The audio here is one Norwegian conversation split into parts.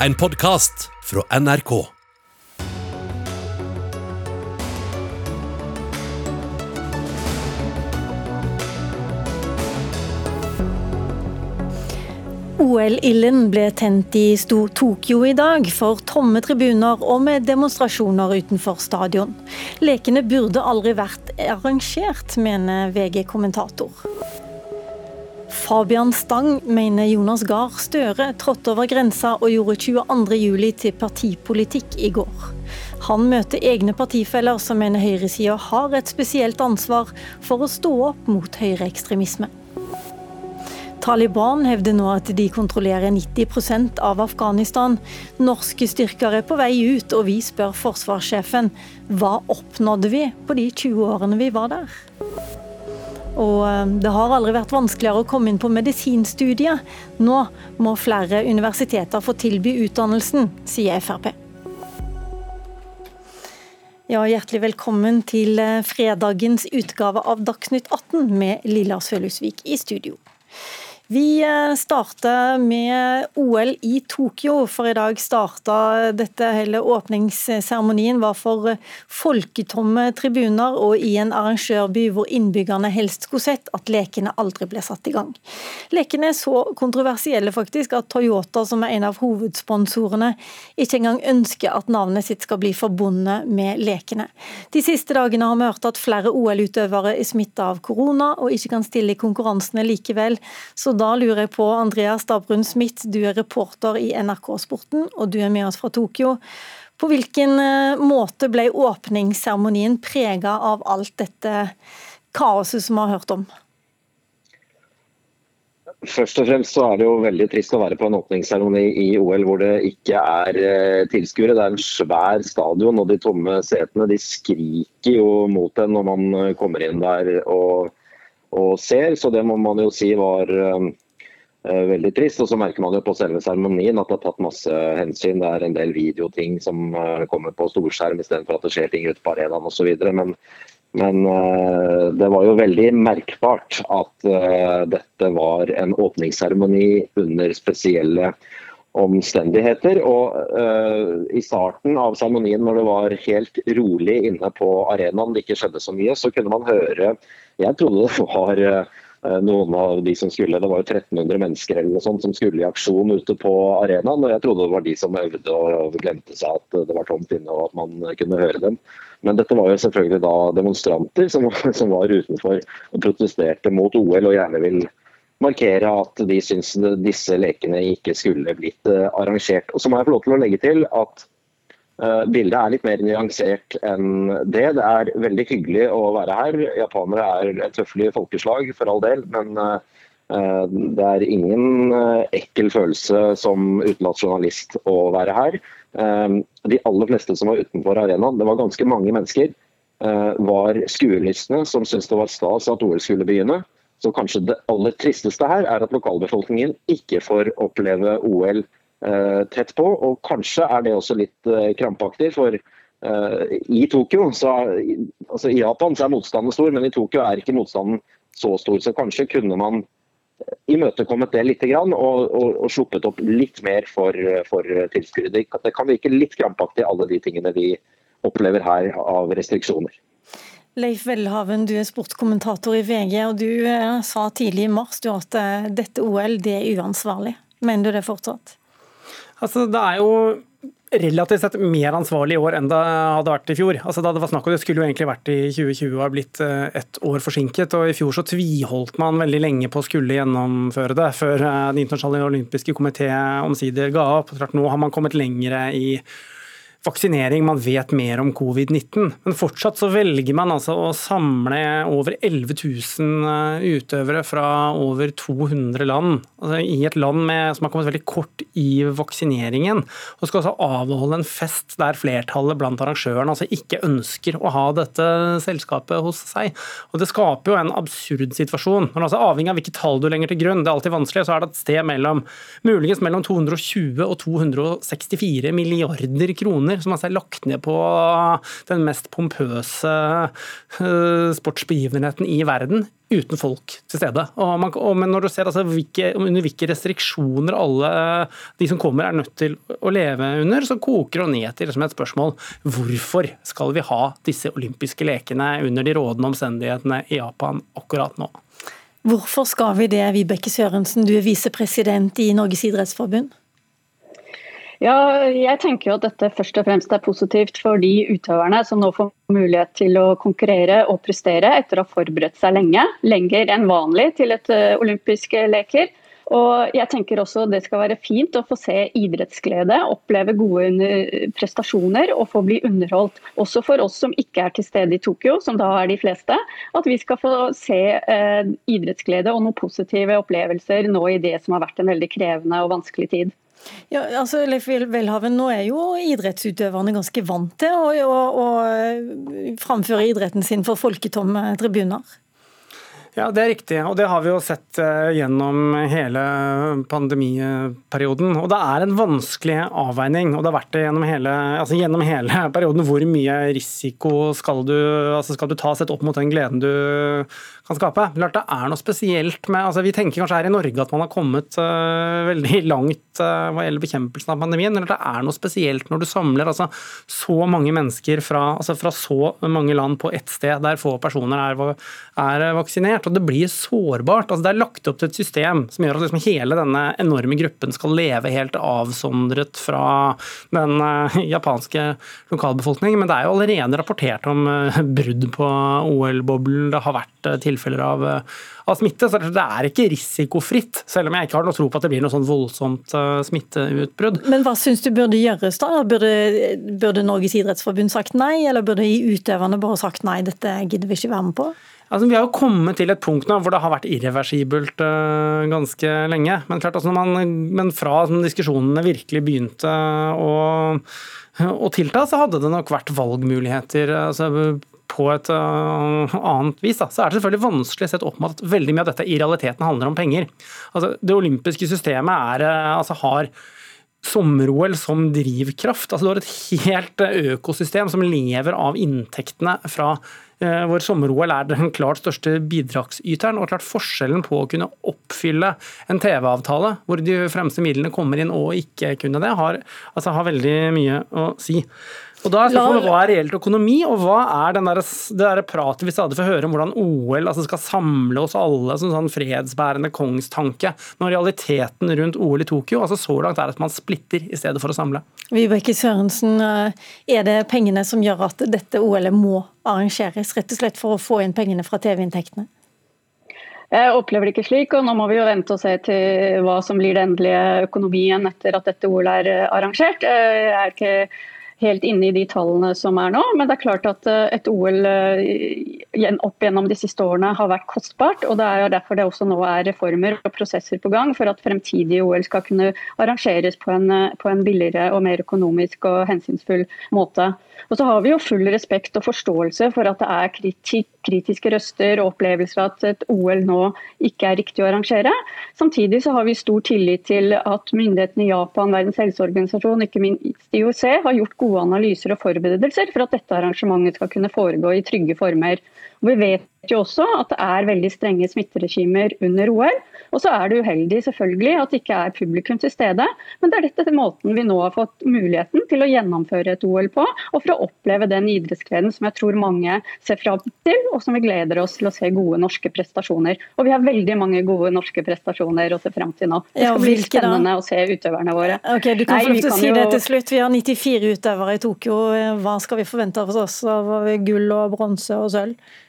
en podkast fra NRK. OL-ilden ble tent i Tokyo i dag, for tomme tribuner og med demonstrasjoner utenfor stadion. Lekene burde aldri vært arrangert, mener VG-kommentator. Fabian Stang mener Jonas Gahr Støre trådte over grensa og gjorde 22.07 til partipolitikk i går. Han møter egne partifeller som mener høyresida har et spesielt ansvar for å stå opp mot høyreekstremisme. Taliban hevder nå at de kontrollerer 90% av Afghanistan. Norske styrker er på vei ut, og vi spør forsvarssjefen hva oppnådde vi på de 20 årene vi var der? Og eh, det har aldri vært vanskeligere å komme inn på medisinstudiet. Nå må flere universiteter få tilby utdannelsen, sier Frp. Ja, hjertelig velkommen til eh, fredagens utgave av Dagsnytt 18 med Lilla Sølhusvik i studio. Vi eh, starter med OL i Tokyo, for i dag starta dette hele åpningsseremonien var for eh, folketomme tribuner og i en arrangørby hvor innbyggerne helst skulle sett at lekene aldri ble satt i gang. Lekene er så kontroversielle faktisk at Toyota, som er en av hovedsponsorene, ikke engang ønsker at navnet sitt skal bli forbundet med lekene. De siste dagene har vi hørt at flere OL-utøvere er smitta av korona og ikke kan stille i konkurransene likevel. så da lurer jeg på, Andreas Dabrun Smith, du er reporter i NRK Sporten, og du er med oss fra Tokyo. På hvilken eh, måte ble åpningsseremonien prega av alt dette kaoset som vi har hørt om? Først og fremst så er det jo veldig trist å være på en åpningsseremoni i OL hvor det ikke er eh, tilskuere. Det er en svær stadion, og de tomme setene de skriker jo mot en når man eh, kommer inn der. og og ser. Så det må man jo si var uh, veldig trist. Og så merker man jo på selve seremonien at det er tatt masse hensyn. Det er en del videoting som uh, kommer på storskjerm istedenfor at det skjer ting ute på arenaen osv. Men, men det var jo veldig merkbart at dette var en åpningsseremoni under spesielle omstendigheter. Og uh, I starten av seremonien, når det var helt rolig inne på arenaen, det ikke skjedde så mye, så kunne man høre Jeg trodde det var uh, noen av de som skulle Det var jo 1300 mennesker eller noe sånt som skulle i aksjon ute på arenaen. og Jeg trodde det var de som øvde og glemte seg at det var tomt inne og at man kunne høre dem. Men dette var jo selvfølgelig da demonstranter som, som var utenfor og protesterte mot OL og gjerne vil markere at de syns disse lekene ikke skulle blitt eh, arrangert. Og Så må jeg få lov til å legge til at uh, bildet er litt mer nyansert enn det. Det er veldig hyggelig å være her. Japanere er et høflig folkeslag, for all del. men uh, det er ingen ekkel følelse som utenlandsjournalist å være her. De aller fleste som var utenfor arenaen, det var ganske mange mennesker, var skuelystne som syntes det var stas at OL skulle begynne. Så kanskje det aller tristeste her er at lokalbefolkningen ikke får oppleve OL eh, tett på. Og kanskje er det også litt eh, krampaktig, for eh, i Tokyo, så, altså i Japan så er motstanden stor, men i Tokyo er ikke motstanden så stor. Så kanskje kunne man imøtekommet det litt og, og, og, sluppet opp litt mer for, for tilskuere. Det, det kan virke litt krampaktig, alle de tingene vi opplever her av restriksjoner. Leif Welhaven, du er sportskommentator i VG, og du eh, sa tidlig i mars du, at eh, dette OL det er uansvarlig. Mener du det fortsatt? Altså, det er jo relativt sett mer ansvarlig i år enn det hadde vært i fjor. Altså, da Det var snakk om det skulle jo egentlig vært i 2020 og har blitt eh, ett år forsinket. og I fjor så tviholdt man veldig lenge på å skulle gjennomføre det, før Den internasjonale olympiske komité omsider ga opp. Nå har man kommet lengre i vaksinering, man vet mer om covid-19. Men fortsatt så velger man altså å samle over 11 000 eh, utøvere fra over 200 land. Altså I et land med, som har kommet veldig kort i vaksineringen. Og skal altså avholde en fest der flertallet blant arrangørene altså ikke ønsker å ha dette selskapet hos seg. Og Det skaper jo en absurd situasjon. Men altså Avhengig av hvilke tall du legger til grunn, det er alltid vanskelig, så er det et sted mellom muligens mellom 220 og 264 milliarder kroner millioner som altså er lagt ned på den mest pompøse sportsbegivenheten i verden uten folk til stede. Og man, og, men når du ser altså, hvilke, under hvilke restriksjoner alle de som kommer er nødt til å leve under, så koker det ned til liksom et spørsmål hvorfor skal vi ha disse olympiske lekene under de rådende omstendighetene i Japan akkurat nå? Hvorfor skal vi det, Vibeke Sørensen, du er visepresident i Norges idrettsforbund? Ja, jeg tenker jo at dette først og fremst er positivt for de utøverne som nå får mulighet til å konkurrere og prestere etter å ha forberedt seg lenge, lenger enn vanlig til et uh, olympiske leker. Og jeg tenker også Det skal være fint å få se idrettsglede, oppleve gode prestasjoner og få bli underholdt. Også for oss som ikke er til stede i Tokyo, som da er de fleste. At vi skal få se eh, idrettsglede og noen positive opplevelser nå i det som har vært en veldig krevende og vanskelig tid. Ja, altså Leif Welhaven, Nå er jo idrettsutøverne ganske vant til å, å, å framføre idretten sin for folketomme tribuner? Ja, Det er riktig, og det har vi jo sett eh, gjennom hele pandemiperioden. Og Det er en vanskelig avveining, og det har vært det gjennom hele, altså gjennom hele perioden. Hvor mye risiko skal du, altså skal du ta sett opp mot den gleden du kan skape. Klart det er noe spesielt med altså Vi tenker kanskje her i Norge at man har kommet uh, veldig langt uh, hva gjelder bekjempelsen av pandemien, Eller det er noe spesielt når du samler altså, så mange mennesker fra, altså, fra, så mange land på ett sted, der få personer er, er vaksinert. og Det blir sårbart. altså Det er lagt opp til et system som gjør at liksom hele denne enorme gruppen skal leve helt avsondret fra den uh, japanske lokalbefolkningen. Men det er jo allerede rapportert om brudd på OL-boblen. Det har vært til tilfeller av, eh, av, smitte. Så det er ikke risikofritt, selv om jeg ikke har noe tro på at det blir noe sånn voldsomt uh, smitteutbrudd. Men hva syns du burde gjøres da? Burde, burde Norges idrettsforbund sagt nei, eller burde utøverne bare sagt nei, dette gidder vi ikke være med på? Altså, vi har jo kommet til et punkt nå hvor det har vært irreversibelt uh, ganske lenge. Men, klart, altså, man, men fra diskusjonene virkelig begynte å, å, tilta, så hadde det nok vært valgmuligheter. Altså, på et uh, annet vis, da, så er det selvfølgelig vanskelig sett opp med at veldig mye av dette i realiteten handler om penger. Altså, det olympiske systemet er, uh, altså, har sommer-OL som drivkraft. Altså, du har et helt økosystem som lever av inntektene fra uh, hvor sommer-OL er den klart største bidragsyteren. og klart Forskjellen på å kunne oppfylle en TV-avtale, hvor de fremste midlene kommer inn og ikke kunne det, har, altså, har veldig mye å si. Og da er spørsmålet Hva er reelt økonomi, og hva er der, det der pratet vi stadig får høre om hvordan OL altså skal samle oss alle som sånn fredsbærende kongstanke, når realiteten rundt OL i Tokyo altså så langt er at man splitter i stedet for å samle? Vibeke Sørensen, eh, er det pengene som gjør at dette OL-et må arrangeres, rett og slett for å få inn pengene fra TV-inntektene? Jeg opplever det ikke slik, og nå må vi jo vente og se til hva som blir den endelige økonomien etter at dette OL er eh, arrangert. Jeg er ikke helt inne i de tallene som er nå. Men det er klart at eh, et OL eh, opp gjennom de siste årene har vært kostbart. og Det er jo derfor det også nå er reformer og prosesser på gang for at fremtidige OL skal kunne arrangeres på en, eh, på en billigere og mer økonomisk og hensynsfull måte. Og så har vi jo full respekt og forståelse for at det er kritik, kritiske røster og opplevelser at et OL nå ikke er riktig å arrangere. Samtidig så har vi stor tillit til at myndighetene i Japan, Verdens helseorganisasjon, ikke minst IOC, har gjort gode analyser og forberedelser for at dette arrangementet skal kunne foregå i trygge former. Og vi vet jo også at det er veldig strenge smitteregimer under OL. Og så er det uheldig selvfølgelig at det ikke er publikum til stede, men det er dette måten vi nå har fått muligheten til å gjennomføre et OL på, og for å oppleve den idrettsgleden som jeg tror mange ser fram til, og som vi gleder oss til å se gode norske prestasjoner. Og vi har veldig mange gode norske prestasjoner å se fram til nå. Det skal ja, bli spennende da? å se utøverne våre. Ok, Du kan Nei, få lov til å si jo... det til slutt. Vi har 94 utøvere i Tokyo. Hva skal vi forvente av oss av gull og bronse og sølv?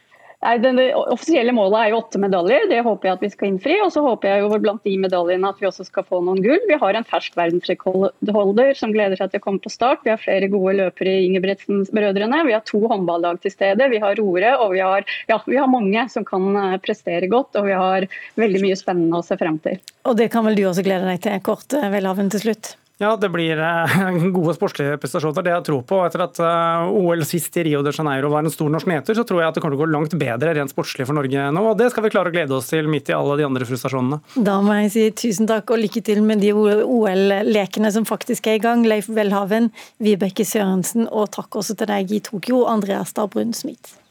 Nei, Det offisielle målet er jo åtte medaljer, det håper jeg at vi skal innfri. Og så håper jeg jo blant de medaljene at vi også skal få noen gull. Vi har en fersk verdensrekordholder som gleder seg til å komme på start. Vi har flere gode løpere i Ingebrigtsen-brødrene. Vi har to håndballag til stede. Vi har roere, og vi har, ja, vi har mange som kan eh, prestere godt. Og vi har veldig mye spennende å se frem til. Og det kan vel du også glede deg til, kort, velhaven Welhaven, til slutt? Ja, det blir eh, gode sportslige prestasjoner. Det jeg tror på. Etter at eh, OL sist i Rio de Janeiro var en stor norsk meter, så tror jeg at det kommer til å gå langt bedre rent sportslig for Norge nå. Og det skal vi klare å glede oss til midt i alle de andre frustrasjonene. Da må jeg si tusen takk og lykke til med de OL-lekene som faktisk er i gang. Leif Welhaven, Vibeke Sørensen og takk også til deg i Tokyo, Andreas Dabrun Smith.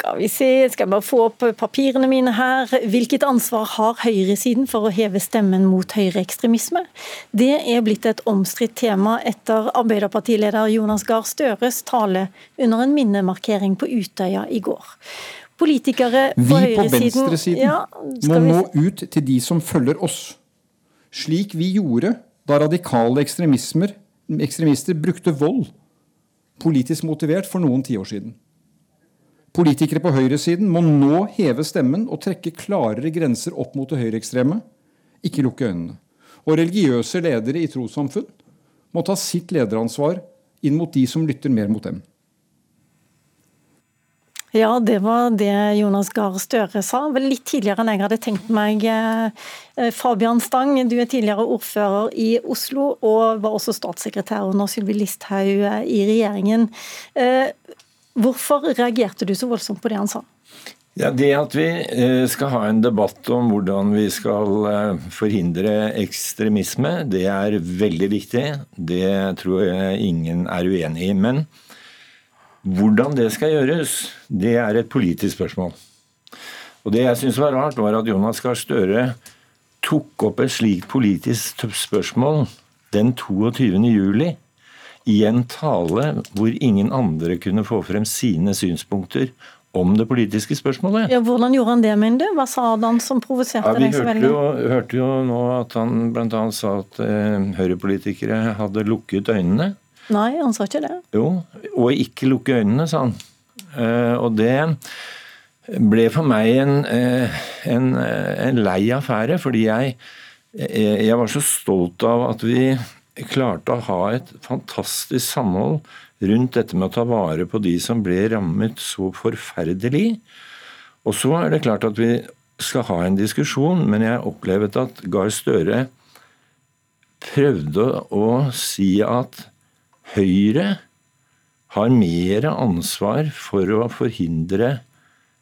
Skal vi se, skal jeg bare få opp papirene mine her. Hvilket ansvar har høyresiden for å heve stemmen mot høyreekstremisme? Det er blitt et omstridt tema etter Arbeiderpartileder Jonas Gahr Støres tale under en minnemarkering på Utøya i går. Politikere på Vi på venstresiden ja, må nå ut til de som følger oss. Slik vi gjorde da radikale ekstremister brukte vold, politisk motivert, for noen tiår siden. Politikere på høyresiden må nå heve stemmen og trekke klarere grenser opp mot det høyreekstreme, ikke lukke øynene. Og religiøse ledere i trossamfunn må ta sitt lederansvar inn mot de som lytter mer mot dem. Ja, det var det Jonas Gahr Støre sa. Vel litt tidligere enn jeg hadde tenkt meg. Eh, Fabian Stang, du er tidligere ordfører i Oslo og var også statssekretær under Sylvi Listhaug eh, i regjeringen. Hvorfor reagerte du så voldsomt på det han sa? Ja, Det at vi eh, skal ha en debatt om hvordan vi skal eh, forhindre ekstremisme, det er veldig viktig. Det tror jeg ingen er uenig i. Men hvordan det skal gjøres, det er et politisk spørsmål. Og Det jeg syns var rart, var at Jonas Gahr Støre tok opp et slikt politisk spørsmål den 22. juli i en tale hvor ingen andre kunne få frem sine synspunkter om det politiske spørsmålet. Ja, hvordan gjorde han det, mener du? Hva sa han som provoserte ja, deg så veldig? Vi hørte jo nå at han bl.a. sa at eh, høyrepolitikere hadde lukket øynene. Nei, han sa ikke det. Jo, og ikke lukke øynene, sa han. Eh, og det ble for meg en, eh, en, en lei affære, fordi jeg, jeg var så stolt av at vi klarte å ha et fantastisk samhold rundt dette med å ta vare på de som ble rammet så forferdelig. Og så er det klart at vi skal ha en diskusjon, men jeg opplevde at Gahr Støre prøvde å si at Høyre har mer ansvar for å forhindre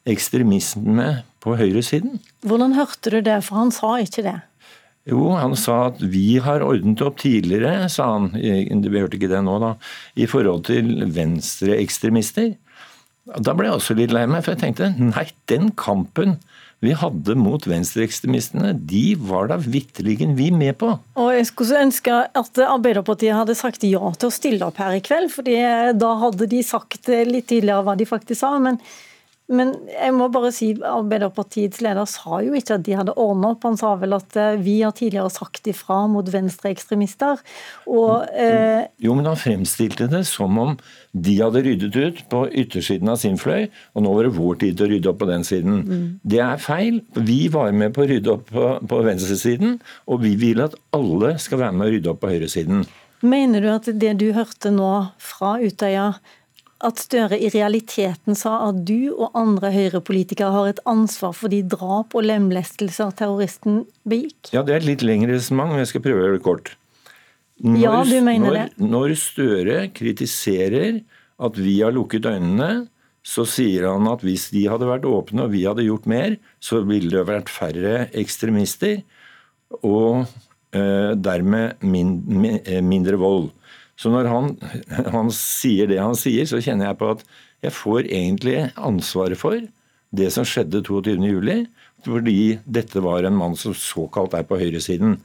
ekstremisme på høyresiden. Hvordan hørte du det, for han sa ikke det? Jo, han sa at vi har ordnet opp tidligere, sa han, vi hørte ikke det nå, da, i forhold til venstreekstremister. Da ble jeg også litt lei meg, for jeg tenkte nei, den kampen vi hadde mot venstreekstremistene, de var da vitterlig vi med på. Og Jeg skulle ønske at Arbeiderpartiet hadde sagt ja til å stille opp her i kveld, for da hadde de sagt litt tidligere hva de faktisk sa. men men jeg må bare si Arbeiderpartiets leder sa jo ikke at de hadde ordna opp. Han sa vel at eh, vi har tidligere sagt ifra mot venstreekstremister. eh... Jo, men han fremstilte det som om de hadde ryddet ut på yttersiden av sin fløy, og nå var det vår tid til å rydde opp på den siden. Mm. Det er feil. Vi var med på å rydde opp på, på venstresiden, og vi vil at alle skal være med å rydde opp på høyresiden. Mener du at det du hørte nå fra Utøya, at Støre i realiteten sa at du og andre høyrepolitikere har et ansvar for de drap og lemlestelser terroristen begikk? Ja, det er et litt lengre resonnement, men jeg skal prøve å gjøre det kort. Når, ja, du mener når, det. Når Støre kritiserer at vi har lukket øynene, så sier han at hvis de hadde vært åpne og vi hadde gjort mer, så ville det vært færre ekstremister og eh, dermed min, mindre vold. Så når han, han, sier det han sier, så kjenner jeg på at jeg får egentlig ansvaret for det som skjedde 22.07. Fordi dette var en mann som såkalt er på høyresiden.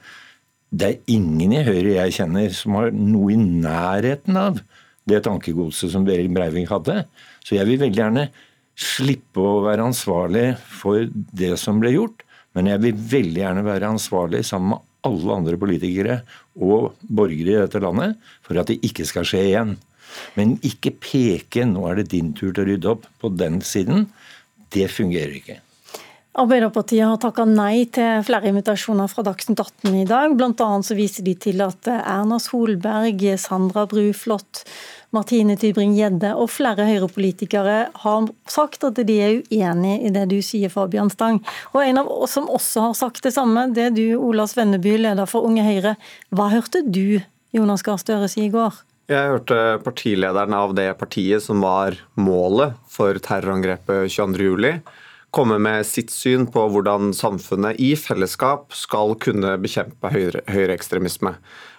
Det er ingen i Høyre jeg kjenner som har noe i nærheten av det tankegodset som Behring Breivik hadde. Så jeg vil veldig gjerne slippe å være ansvarlig for det som ble gjort. Men jeg vil veldig gjerne være ansvarlig sammen med alle andre politikere og borgere i dette landet for at det ikke skal skje igjen. Men ikke peke 'nå er det din tur til å rydde opp' på den siden. Det fungerer ikke. Arbeiderpartiet har takka nei til flere invitasjoner fra Dagsnytt 18 i dag. Annet så viser de til at Erna Solberg, Sandra Bruflot, Martine Tybring-Gjedde og flere Høyre-politikere har sagt at de er uenig i det du sier, Fabian Stang. Og En av oss som også har sagt det samme, det er du, Ola Svenneby, leder for Unge Høyre. Hva hørte du Jonas Gahr Støre si i går? Jeg hørte partilederen av det partiet som var målet for terrorangrepet 22.07 komme med sitt syn på hvordan samfunnet i fellesskap skal kunne bekjempe høyreekstremisme.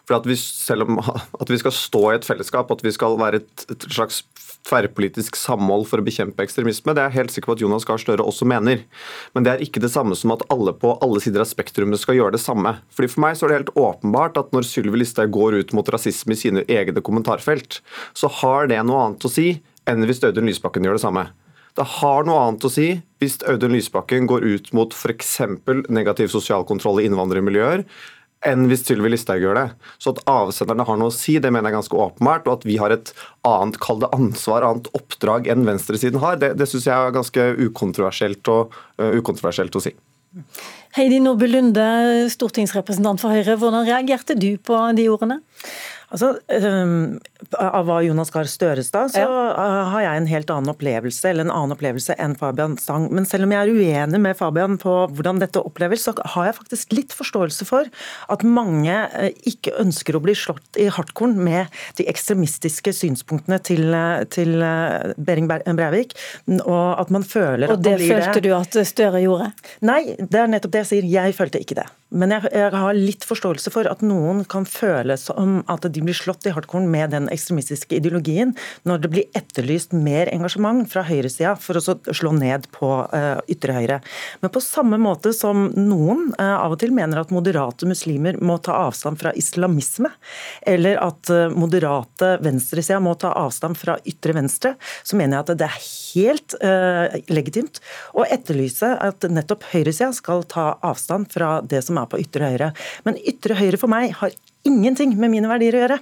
For at vi, selv om at vi skal stå i et fellesskap, at vi skal være et, et slags tverrpolitisk samhold for å bekjempe ekstremisme, det er jeg helt sikker på at Jonas Gahr Støre også mener. Men det er ikke det samme som at alle på alle sider av spektrumet skal gjøre det samme. Fordi For meg så er det helt åpenbart at når Sylvi Listhaug går ut mot rasisme i sine egne kommentarfelt, så har det noe annet å si enn hvis Audun Lysbakken gjør det samme. Det har noe annet å si hvis Audun Lysbakken går ut mot f.eks. negativ sosial kontroll i innvandrermiljøer, enn hvis Sylvi Listhaug gjør det. Så at avsenderne har noe å si, det mener jeg ganske åpenbart. Og at vi har et annet kall det ansvar, annet oppdrag enn venstresiden har, det, det syns jeg er ganske ukontroversielt, og, uh, ukontroversielt å si. Heidi Nordby Lunde, stortingsrepresentant for Høyre. Hvordan reagerte du på de ordene? Altså, um, Av hva Jonas Gahr Støre sa, så ja. uh, har jeg en helt annen opplevelse eller en annen opplevelse enn Fabian Stang. Men selv om jeg er uenig med Fabian på hvordan dette oppleves, så har jeg faktisk litt forståelse for at mange uh, ikke ønsker å bli slått i hardkorn med de ekstremistiske synspunktene til, til Behring Breivik, og at man føler og at det blir det Og det følte du at Støre gjorde? Nei, det er nettopp det jeg sier. Jeg følte ikke det. Men jeg, jeg, har litt forståelse for at noen kan føle som at de blir slått i hardkorn med den ekstremistiske ideologien, når det blir etterlyst mer engasjement fra høyresida for å slå ned på uh, ytre høyre. Men på samme måte som noen uh, av og til mener at moderate muslimer må ta avstand fra islamisme, eller at uh, moderate venstresida må ta avstand fra ytre venstre, så mener jeg at det er helt legitimt å etterlyse at nettopp høyresida skal ta avstand fra det som er på ytre høyre. Men ytre høyre for meg har ingenting med mine verdier å gjøre.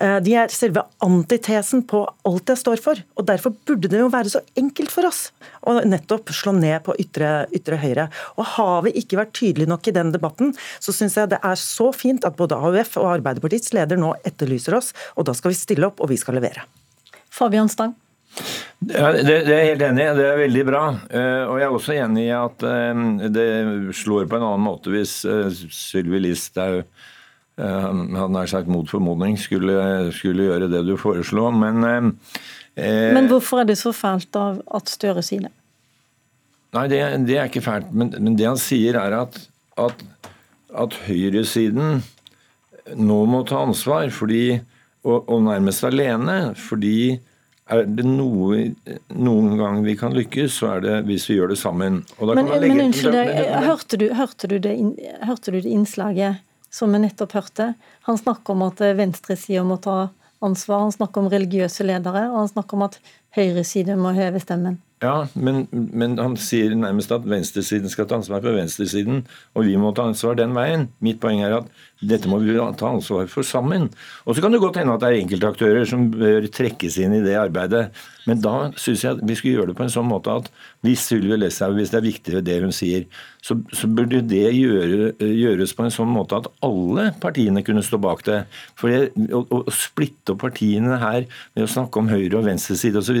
Eh, de er selve antitesen på alt jeg står for. og Derfor burde det jo være så enkelt for oss å nettopp slå ned på ytre, ytre høyre. Og Har vi ikke vært tydelige nok i den debatten, så syns jeg det er så fint at både AUF og Arbeiderpartiets leder nå etterlyser oss, og da skal vi stille opp, og vi skal levere. Fabian Stang. Ja, det, det, er helt enig i. Det er veldig bra. Uh, og jeg er også enig i at uh, det slår på en annen måte hvis uh, Sylvi Listhaug hadde nær sagt mot formodning skulle, skulle, gjøre det du foreslo. Men, men hvorfor er det så fælt av at Støre sier det? Nei, det, det, er ikke fælt. Men, men, det han sier, er at, at, at høyresiden nå må ta ansvar fordi, og, og nærmest alene. Fordi er det noe, noen gang vi kan lykkes, så er det hvis vi gjør det sammen. men, men unnskyld deg, hørte du, hørte, du det, hørte du det innslaget som vi nettopp hørte? Han snakker om at venstresida må ta ansvar, han snakker om religiøse ledere, og han snakker om at høyresida må heve stemmen. Ja, men, men, han sier nærmest at venstresiden skal ta ansvar for venstresiden, og vi må ta ansvar den veien. Mitt poeng er at dette må vi ta ansvar for sammen. Og så kan det godt hende at det er enkeltaktører som bør trekkes inn i det arbeidet. Men da syns jeg at vi skulle gjøre det på en sånn måte at hvis Sylvi Listhaug, hvis det er viktig det hun sier, så, så burde det gjøre, gjøres på en sånn måte at alle partiene kunne stå bak det. For det, å, å, splitte opp partiene her med å snakke om høyre- og venstreside osv.,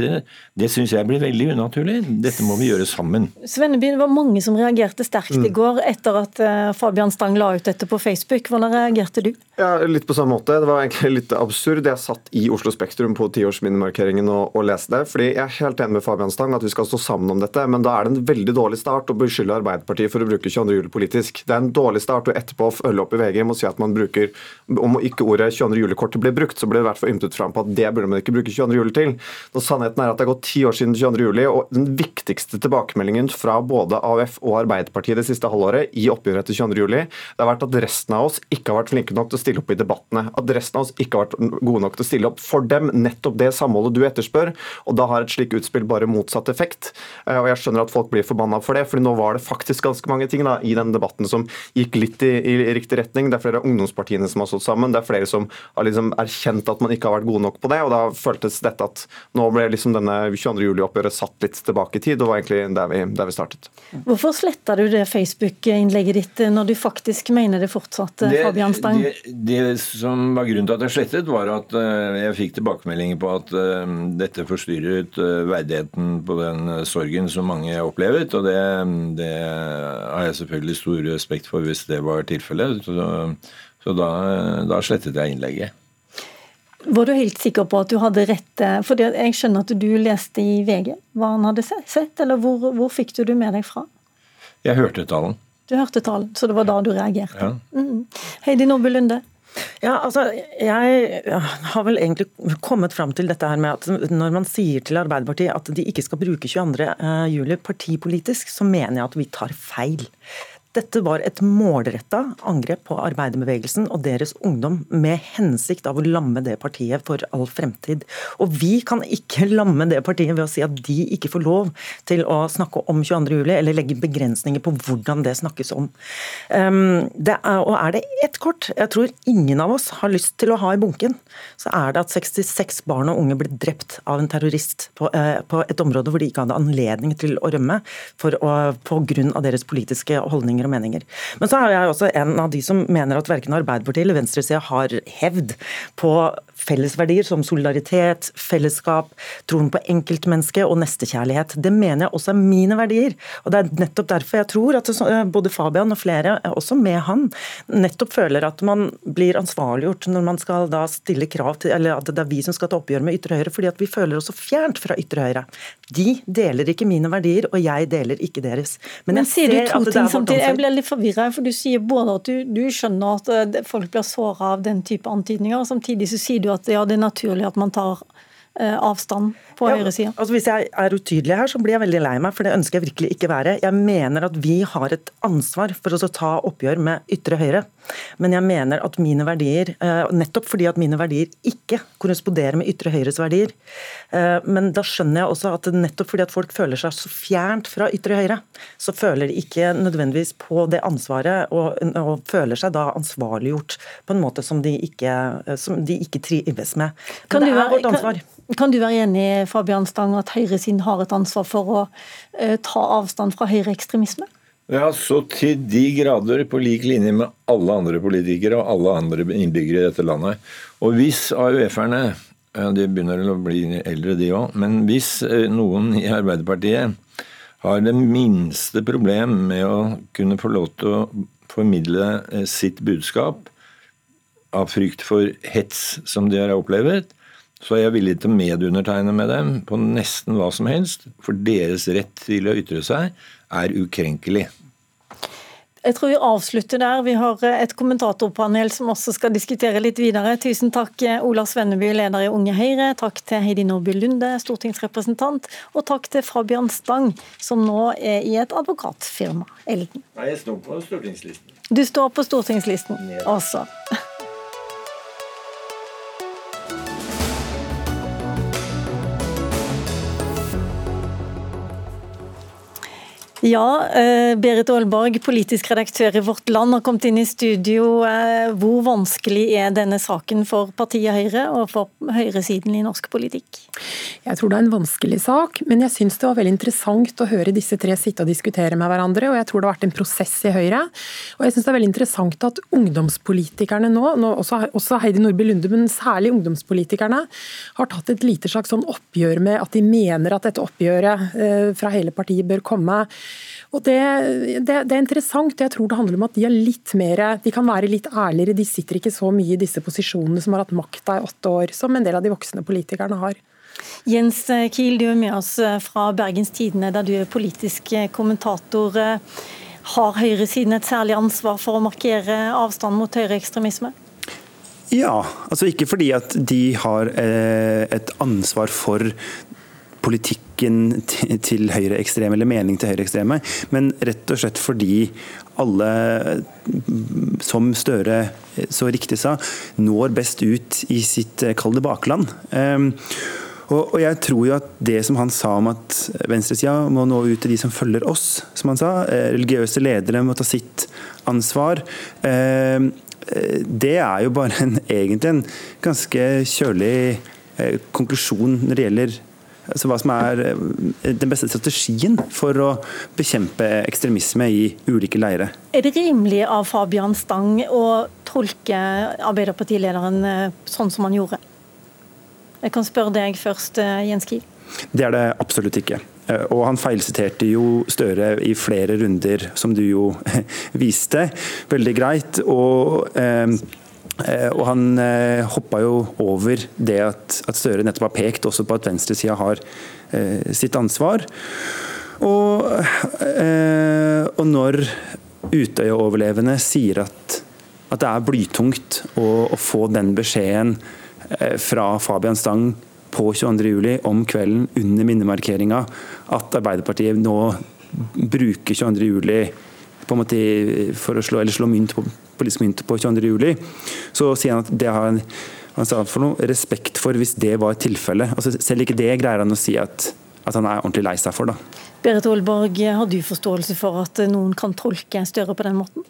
det syns jeg blir veldig unaturlig. Dette må vi gjøre sammen. Svenneby, det var mange som reagerte sterkt mm. i går etter at eh, Fabian Stang la ut dette på Facebook. Hvordan reagerte du? Ja, Litt på samme måte. Det var egentlig litt absurd. Jeg satt i Oslo Spektrum på tiårsminnemarkeringen og, og leste det. fordi Jeg er helt enig med Fabian Stang at vi skal stå sammen om dette, men da er det en veldig dårlig start å beskylde Arbeiderpartiet for å bruke 22. juli politisk. Det er en dårlig start å etterpå følge opp i VG med å si at man bruker Om ikke ordet 22. juli-kortet ble brukt, så ble det i hvert fall ymtet fram på at det burde man ikke bruke 22. juli til. Når Sannheten er at det har gått ti år siden 22. juli, og den viktigste tilbakemeldingen fra både AUF og Arbeiderpartiet det siste halvåret i oppgjøret etter 22. juli, det har vært at resten av oss ikke har vært flinke nok til å stille opp i debattene. At resten av oss ikke har vært gode nok til å stille opp for dem. Nettopp det samholdet du etterspør. Og da har et slikt utspill bare motsatt effekt. Eh, og jeg skjønner at folk blir forbanna for det, for nå var det faktisk ganske mange ting da, i den debatten som gikk litt i, i, riktig retning. Det er flere av ungdomspartiene som har stått sammen. Det er flere som har liksom erkjent at man ikke har vært gode nok på det. Og da føltes dette at nå ble liksom denne 22. juli-oppgjøret satt litt litt tilbake i tid, og var egentlig der vi, der vi startet. Hvorfor sletta du det Facebook-innlegget ditt når du faktisk mener det fortsatt, det, Fabian Stang? Det, det, som var grunnen til at jeg slettet, var at jeg fikk tilbakemeldinger på at dette forstyrret verdigheten på den sorgen som mange opplevet. Og det, det har jeg selvfølgelig stor respekt for hvis det var tilfellet. Så, så da, da slettet jeg innlegget. Var du helt sikker på at du hadde rett? For jeg skjønner at du leste i VG hva han hadde sett, eller hvor, hvor fikk du det med deg fra? Jeg hørte talen. Du hørte talen, så det var da du reagerte? Ja. Mm. Heidi Nordby Lunde? Ja, altså, Jeg har vel egentlig kommet fram til dette her med at når man sier til Arbeiderpartiet at de ikke skal bruke 22. Eh, partipolitisk, så mener jeg at vi tar feil. Dette var et målretta angrep på arbeiderbevegelsen og deres ungdom, med hensikt av å lamme det partiet for all fremtid. Og vi kan ikke lamme det partiet ved å si at de ikke får lov til å snakke om 22.07, eller legge begrensninger på hvordan det snakkes om. Um, er, og er det ett kort jeg tror ingen av oss har lyst til å ha i bunken, så er det at 66 barn og unge ble drept av en terrorist på, uh, på et område hvor de ikke hadde anledning til å rømme for på grunn av deres politiske holdninger holdninger og meninger. Men så er jeg også en av de som mener at verken Arbeiderpartiet eller venstresida har hevd på fellesverdier som solidaritet, fellesskap, troen på enkeltmennesket og nestekjærlighet. Det mener jeg også er mine verdier. Og Det er nettopp derfor jeg tror at både Fabian og flere, også med han, nettopp føler at man blir ansvarliggjort når man skal da stille krav til eller at det er vi som skal ta oppgjør med ytre høyre, fordi at vi føler oss så fjernt fra ytre høyre. De deler ikke mine verdier, og jeg deler ikke deres. Men, Men sier du to ting samtidig? Jeg blir litt forvirra, for du sier både at du, du skjønner at eh, folk blir såra av den type antydninger, og samtidig så sier du at ja, det er naturlig at man tar avstand på ja, høyresida? Altså hvis jeg er utydelig her, så blir jeg veldig lei meg, for det ønsker jeg virkelig ikke være. Jeg mener at vi har et ansvar for å ta oppgjør med ytre høyre. Men jeg mener at mine verdier, eh, nettopp fordi at mine verdier ikke korresponderer med ytre høyres verdier, eh, men da skjønner jeg også at nettopp fordi at folk føler seg så fjernt fra ytre høyre, så føler de ikke nødvendigvis på det ansvaret, og, og føler seg da ansvarliggjort på en måte som de ikke, som de ikke trives med. Men kan det er vårt ansvar. Kan, kan du være enig Fabian Stang, at høyresiden har et ansvar for å uh, ta avstand fra høyreekstremisme? Ja, så til de grader på lik linje med alle andre politikere og alle andre innbyggere i dette landet. Og hvis AUF-erne De begynner å bli eldre, de òg. Men hvis eh, noen i Arbeiderpartiet har det minste problem med å kunne få lov til å formidle eh, sitt budskap av frykt for hets som de har opplevd, så er jeg villig til å medundertegne med dem på nesten hva som helst, for deres rett til å ytre seg er ukrenkelig. Jeg tror vi avslutter der. Vi har eh, et kommentatorpanel som også skal diskutere litt videre. Tusen takk, eh, Ola Svenneby, leder i Unge Høyre. Takk til Heidi Nordby Lunde, stortingsrepresentant. Og takk til Fabian Stang, som nå er i et advokatfirma. Elden. Nei, jeg står på stortingslisten. Du står på stortingslisten også. Ja, eh, Berit Aalborg, politisk redaktør i Vårt Land, har kommet inn i studio. Eh, hvor vanskelig er denne saken for partiet Høyre og for høyresiden i norsk politikk? Jeg tror det er en vanskelig sak, men jeg syns det var veldig interessant å høre disse tre sitte og diskutere med hverandre. og Jeg tror det har vært en prosess i Høyre. Og jeg synes det er veldig interessant at ungdomspolitikerne nå, nå også, også, Heidi Nordby Lunde, men særlig ungdomspolitikerne, har tatt et lite slags sånn oppgjør med at de mener at dette oppgjøret eh, fra hele partiet bør komme. Og det, det, det, er interessant. Jeg tror det handler om at de er litt mer, de kan være litt ærligere. De sitter ikke så mye i disse posisjonene som har hatt makta i åtte år, som en del av de voksne politikerne har. Jens Kiel, du er med oss fra Bergens Tidende, der du er politisk kommentator. Har høyresiden et særlig ansvar for å markere avstand mot høyreekstremisme? Ja, altså ikke fordi at de har eh, et ansvar for politikken til høyreekstreme, eller mening til høyreekstreme, men rett og slett fordi alle, som Støre så riktig sa, når best ut i sitt eh, kalde bakland. Ehm, og, jeg tror jo at det som han sa om at venstresida må nå ut til de som følger oss, som han sa, eh, religiøse ledere må ta sitt ansvar. Ehm, eh, det er jo bare en, egentlig en ganske kjølig konklusjon når det gjelder altså hva som er eh, den beste strategien for å bekjempe ekstremisme i ulike leire. Er det rimelig av Fabian Stang å tolke Arbeiderpartilederen eh, sånn som han gjorde? Jeg kan spørre deg først, eh, Jens Kiel. Det er det absolutt ikke. Og han feilsiterte jo Støre i flere runder, som du jo viste. Veldig greit. Og Eh, og han eh, hoppa jo over det at, at Støre nettopp har pekt også på at venstresida har eh, sitt ansvar. Og, og når Utøya-overlevende sier at, at, det er blytungt å, å, få den beskjeden fra Fabian Stang på 22.07. om kvelden under minnemarkeringa at Arbeiderpartiet nå bruker 22.07. for å slå, slå mynt på politisk mynt på 22.07, så sier han at det har han, han sa for noe respekt for hvis det var tilfellet. Altså, selv ikke det greier han å si at, at han er ordentlig lei seg for. da. Berit Aalborg, har du forståelse for at noen kan tolke Støre på den måten?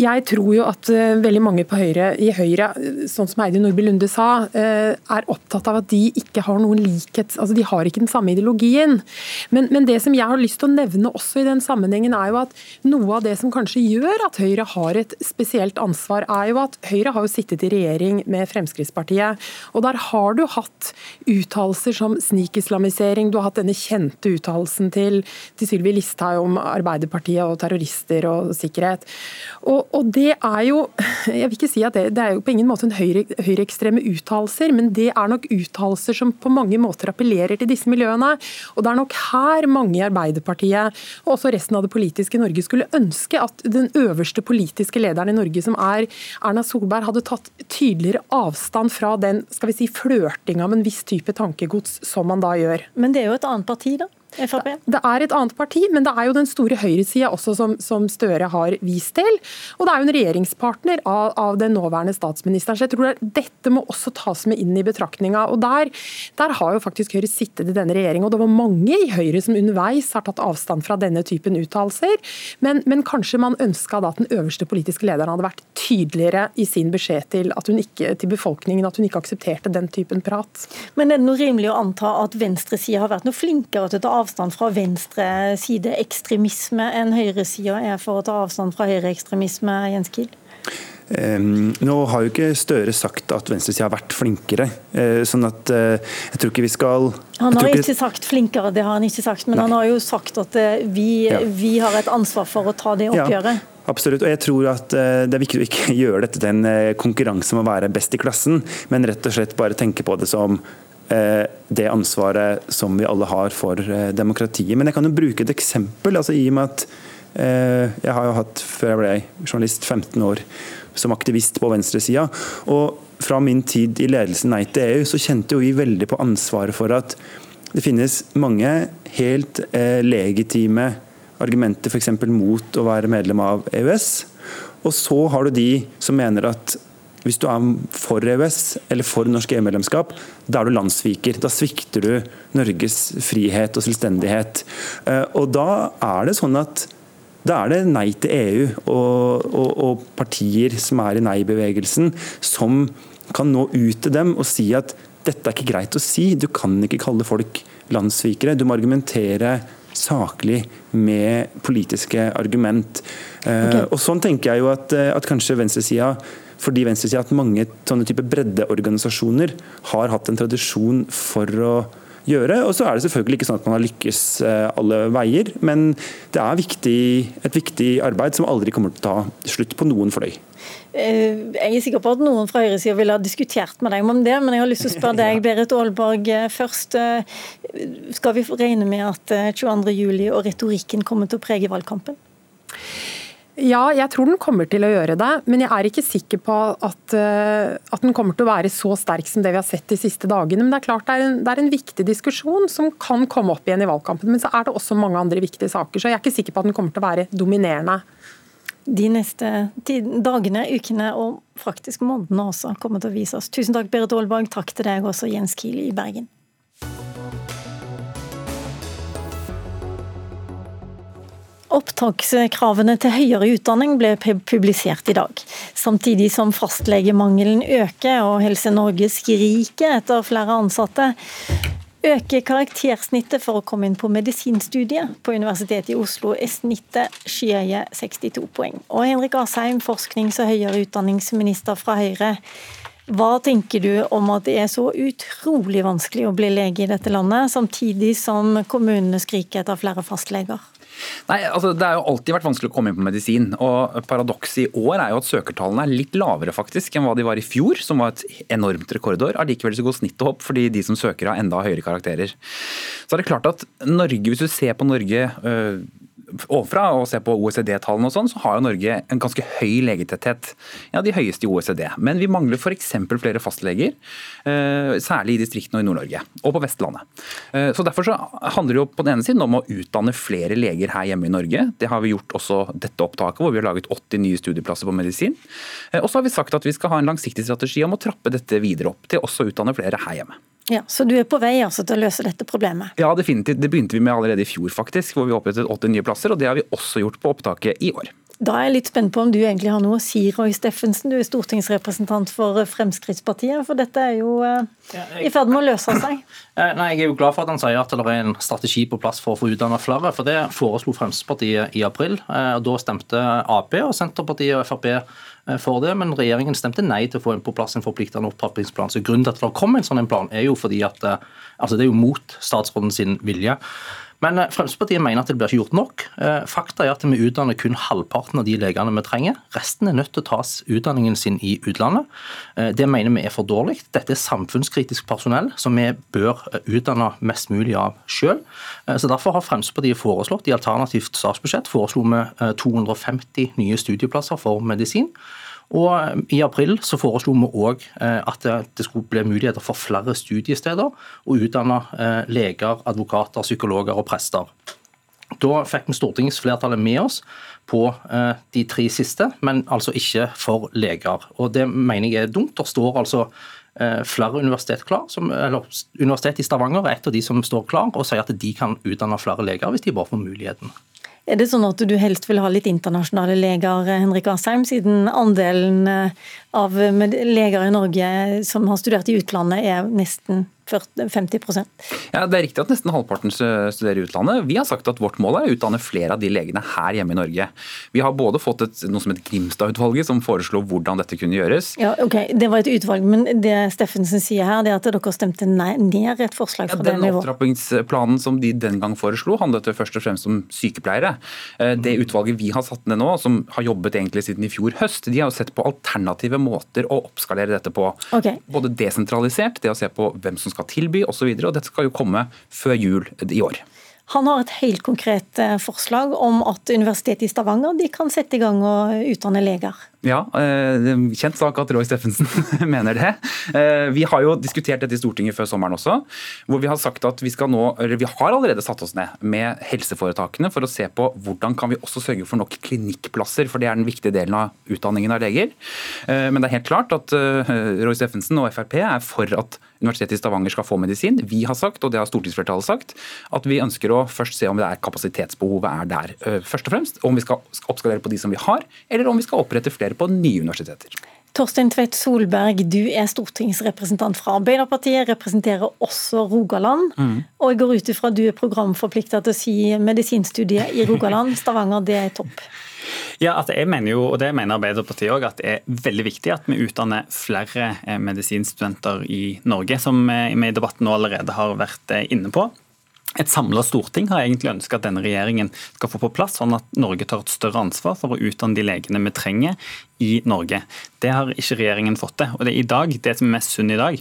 Jeg tror jo at uh, veldig mange på Høyre, i Høyre, sånn som Heidi Nordby Lunde sa, uh, er opptatt av at de ikke har noen likhet, altså de har ikke den samme ideologien. Men, men, det som jeg har lyst til å nevne også i den sammenhengen, er jo at noe av det som kanskje gjør at Høyre har et spesielt ansvar, er jo at Høyre har jo sittet i regjering med Fremskrittspartiet. Og der har du hatt uttalelser som snikislamisering, du har hatt denne kjente uttalelsen til, til Sylvi Listhaug om Arbeiderpartiet og terrorister og sikkerhet. Og og, det er jo Jeg vil ikke si at det, det er jo på ingen måte en høyre, høyreekstreme uttalelser, men det er nok uttalelser som på mange måter appellerer til disse miljøene. Og det er nok her mange i Arbeiderpartiet, og også resten av det politiske Norge, skulle ønske at den øverste politiske lederen i Norge, som er Erna Solberg, hadde tatt tydeligere avstand fra den skal vi si, flørtinga med en viss type tankegods som man da gjør. Men det er jo et annet parti, da? FrP? Det er et annet parti, men det er jo den store høyresida også som, som, Støre har vist til. Og det er jo en regjeringspartner av, av den nåværende statsministeren. Så jeg tror det, dette må også tas med inn i betraktninga. Og der, der, har jo faktisk Høyre sittet i denne regjeringa, og det var mange i Høyre som underveis har tatt avstand fra denne typen uttalelser. Men, men, kanskje man ønska at den øverste politiske lederen hadde vært tydeligere i sin beskjed til, at hun ikke, til befolkningen at hun ikke aksepterte den typen prat. Men er det noe rimelig å anta at venstresida har vært noe flinkere til å ta avstand fra venstresideekstremisme enn høyresida er for å ta avstand fra høyreekstremisme, Jens Kiel? Nå har jo ikke Støre sagt at venstresida har vært flinkere. Uh, sånn at uh, jeg tror ikke vi skal Han har ikke, ikke sagt flinkere, det har han ikke sagt. Men Nei. han har jo sagt at uh, vi, ja. vi, har et ansvar for å ta det oppgjøret. Ja. Absolutt, og jeg tror at det er viktig å ikke gjøre dette til en konkurranse om å være best i klassen, men rett og slett bare tenke på det som Eh, det ansvaret som vi alle har for eh, demokratiet. Men jeg kan jo bruke et eksempel. altså i og med at eh, Jeg har jo hatt, før jeg ble journalist, 15 år som aktivist på venstresida. Og fra min tid i ledelsen Nei til EU, så kjente jo vi veldig på ansvaret for at det finnes mange helt eh, legitime argumenter f.eks. mot å være medlem av EØS. Og så har du de som mener at hvis du er for EØS eller for norsk EU-medlemskap, da er du landssviker. Da svikter du Norges frihet og selvstendighet. Eh, og da er det sånn at da er det nei til EU og, og, og partier som er i nei-bevegelsen, som kan nå ut til dem og si at dette er ikke greit å si. Du kan ikke kalle folk landssvikere. Du må argumentere saklig med politiske argument. Eh, okay. Og Sånn tenker jeg jo at, eh, at kanskje venstresida fordi venstresida at mange sånne type breddeorganisasjoner har hatt en tradisjon for å gjøre. Og så er det selvfølgelig ikke sånn at man har lykkes eh, alle veier, men det er viktig, et viktig arbeid som aldri kommer til å ta slutt på noen fløy. Eh, jeg er sikker på at noen fra høyresida ville ha diskutert med deg om det, men jeg har lyst til å spørre deg, Berit Aalborg, eh, først. Skal vi regne med at 22.07 og retorikken kommer til å prege valgkampen? Ja, jeg tror den kommer til å gjøre det, men jeg er ikke sikker på at, uh, at, den kommer til å være så sterk som det vi har sett de siste dagene. Men det er klart det er, en, det er, en, viktig diskusjon som kan komme opp igjen i valgkampen. Men så er det også mange andre viktige saker, så jeg er ikke sikker på at den kommer til å være dominerende. De neste dagene, ukene og faktisk månedene også kommer til å vise oss. Tusen takk, Berit Aalborg. Takk til deg også, Jens Kiel i Bergen. Opptakskravene til høyere utdanning ble publisert i dag. Samtidig som fastlegemangelen øker og Helse Norge skriker etter flere ansatte. øker karaktersnittet for å komme inn på medisinstudiet. På Universitetet i Oslo er snittet skyhøye 62 poeng. Og Henrik Asheim, forsknings- og høyere utdanningsminister fra Høyre. Hva tenker du om at det er så utrolig vanskelig å bli lege i dette landet, samtidig som kommunene skriker etter flere fastleger? Nei, altså Det har jo alltid vært vanskelig å komme inn på medisin. og Paradokset i år er jo at søkertallene er litt lavere faktisk enn hva de var i fjor, som var et enormt rekordår. Allikevel så går snittet opp fordi de som søker har enda høyere karakterer. Så er det klart at Norge, Hvis du ser på Norge øh, ovenfra og ser på OECD-tallene, og sånn, så har jo Norge en ganske høy legetetthet. Ja, de høyeste i OECD. Men vi mangler f.eks. flere fastleger, eh, særlig i distriktene og i Nord-Norge. Og på Vestlandet. Eh, så Derfor så handler det jo på den ene siden om å utdanne flere leger her hjemme i Norge. Det har vi gjort også dette opptaket, hvor vi har laget 80 nye studieplasser på medisin. Eh, og så har vi sagt at vi skal ha en langsiktig strategi om å trappe dette videre opp, til også å utdanne flere her hjemme. Ja, Så du er på vei altså til å løse dette problemet? Ja, definitivt. Det begynte vi med allerede i fjor, faktisk, hvor vi opprettet 80 nye plasser. og Det har vi også gjort på opptaket i år. Da er jeg litt spent på om du egentlig har noe å si, Roy Steffensen. Du er stortingsrepresentant for Fremskrittspartiet. For dette er jo eh, i ferd med å løse seg. Eh, nei, Jeg er jo glad for at han sier at det er en strategi på plass for å få utdannet flere. For det foreslo Fremskrittspartiet i april. Eh, og Da stemte Ap og Senterpartiet og Frp for det, men regjeringen stemte nei til å få på plass en forpliktende opptrappingsplan. Så Grunnen til at det kom en sånn plan, er jo fordi at altså det er jo mot statsråden sin vilje. Men eh, Fremskrittspartiet mener at det blir ikke gjort nok. Eh, fakta er at vi utdanner kun halvparten av de legene vi trenger. Resten er nødt til å tas utdanningen sin i utlandet. Eh, det mener vi er for dårlig. Dette er samfunnskritisk personell som vi bør utdanne mest mulig av sjøl. Derfor har Fremskrittspartiet foreslått i alternativt statsbudsjett foreslo vi 250 nye studieplasser for medisin. Og eh, I april så foreslo vi òg eh, at det skulle bli muligheter for flere studiesteder å utdanne eh, leger, advokater, psykologer og prester. Da fikk vi stortingsflertallet med oss på de tre siste, men altså ikke for leger. Og Det mener jeg er dumt. Det står altså flere universitet klar, som, eller Universitetet i Stavanger er et av de som står klar og sier at de kan utdanne flere leger hvis de bare får muligheten. Er det sånn at du helst vil ha litt internasjonale leger, Henrik Asheim, siden andelen eh, av leger i Norge som har studert i utlandet er nesten 50 Ja, Det er riktig at nesten halvparten studerer i utlandet. Vi har sagt at vårt mål er å utdanne flere av de legene her hjemme i Norge. Vi har både fått et, noe som heter Grimstad-utvalget, som foreslo hvordan dette kunne gjøres. Ja, ok, Det var et utvalg, men det Steffensen sier her, det er at dere stemte ned et forslag fra ja, det nivået. Den opptrappingsplanen som de den gang foreslo, handlet først og fremst om sykepleiere. Eh, det utvalget vi har satt ned nå, som har jobbet egentlig siden i fjor høst, de har jo sett på alternative måter å oppskalere dette på. Okay. Både desentralisert, det å se på hvem som skal skal tilby osv. Og, og dette skal jo komme før jul i år. Han har et helt konkret eh, forslag om at Universitetet i Stavanger kan sette i gang og utdanne leger. Ja, eh, kjent sak at Roy Steffensen mener det. Eh, vi har jo diskutert dette i Stortinget før sommeren også. Hvor vi har sagt at vi skal nå, vi har allerede satt oss ned med helseforetakene for å se på hvordan kan vi også sørge for nok klinikkplasser. For det er den viktige delen av utdanningen av leger. Eh, men det er helt klart at Roy Steffensen og Frp er for at Universitetet i Stavanger skal få medisin. Vi har sagt, og det har stortingsflertallet sagt, at vi ønsker å først se om det er kapasitetsbehovet er der. Først og fremst om vi skal oppskalere på de som vi har, eller om vi skal opprette flere på nye universiteter. Torstein Tvedt Solberg, du er stortingsrepresentant fra Arbeiderpartiet, representerer også Rogaland. Mm. Og jeg går ut ifra at du er programforplikta til å si medisinstudiet i Rogaland, Stavanger, det er topp. Ja, altså jeg mener jo, og det mener Arbeiderpartiet òg, at det er veldig viktig at vi utdanner flere eh, medisinstudenter i Norge, som vi i debatten nå allerede har vært eh, inne på. Et samla storting har egentlig ønska at denne regjeringen skal få på plass, sånn at Norge tar et større ansvar for å utdanne de legene vi trenger i Norge. Det har ikke regjeringen fått til. Og det er i dag, det som er mest synd i dag,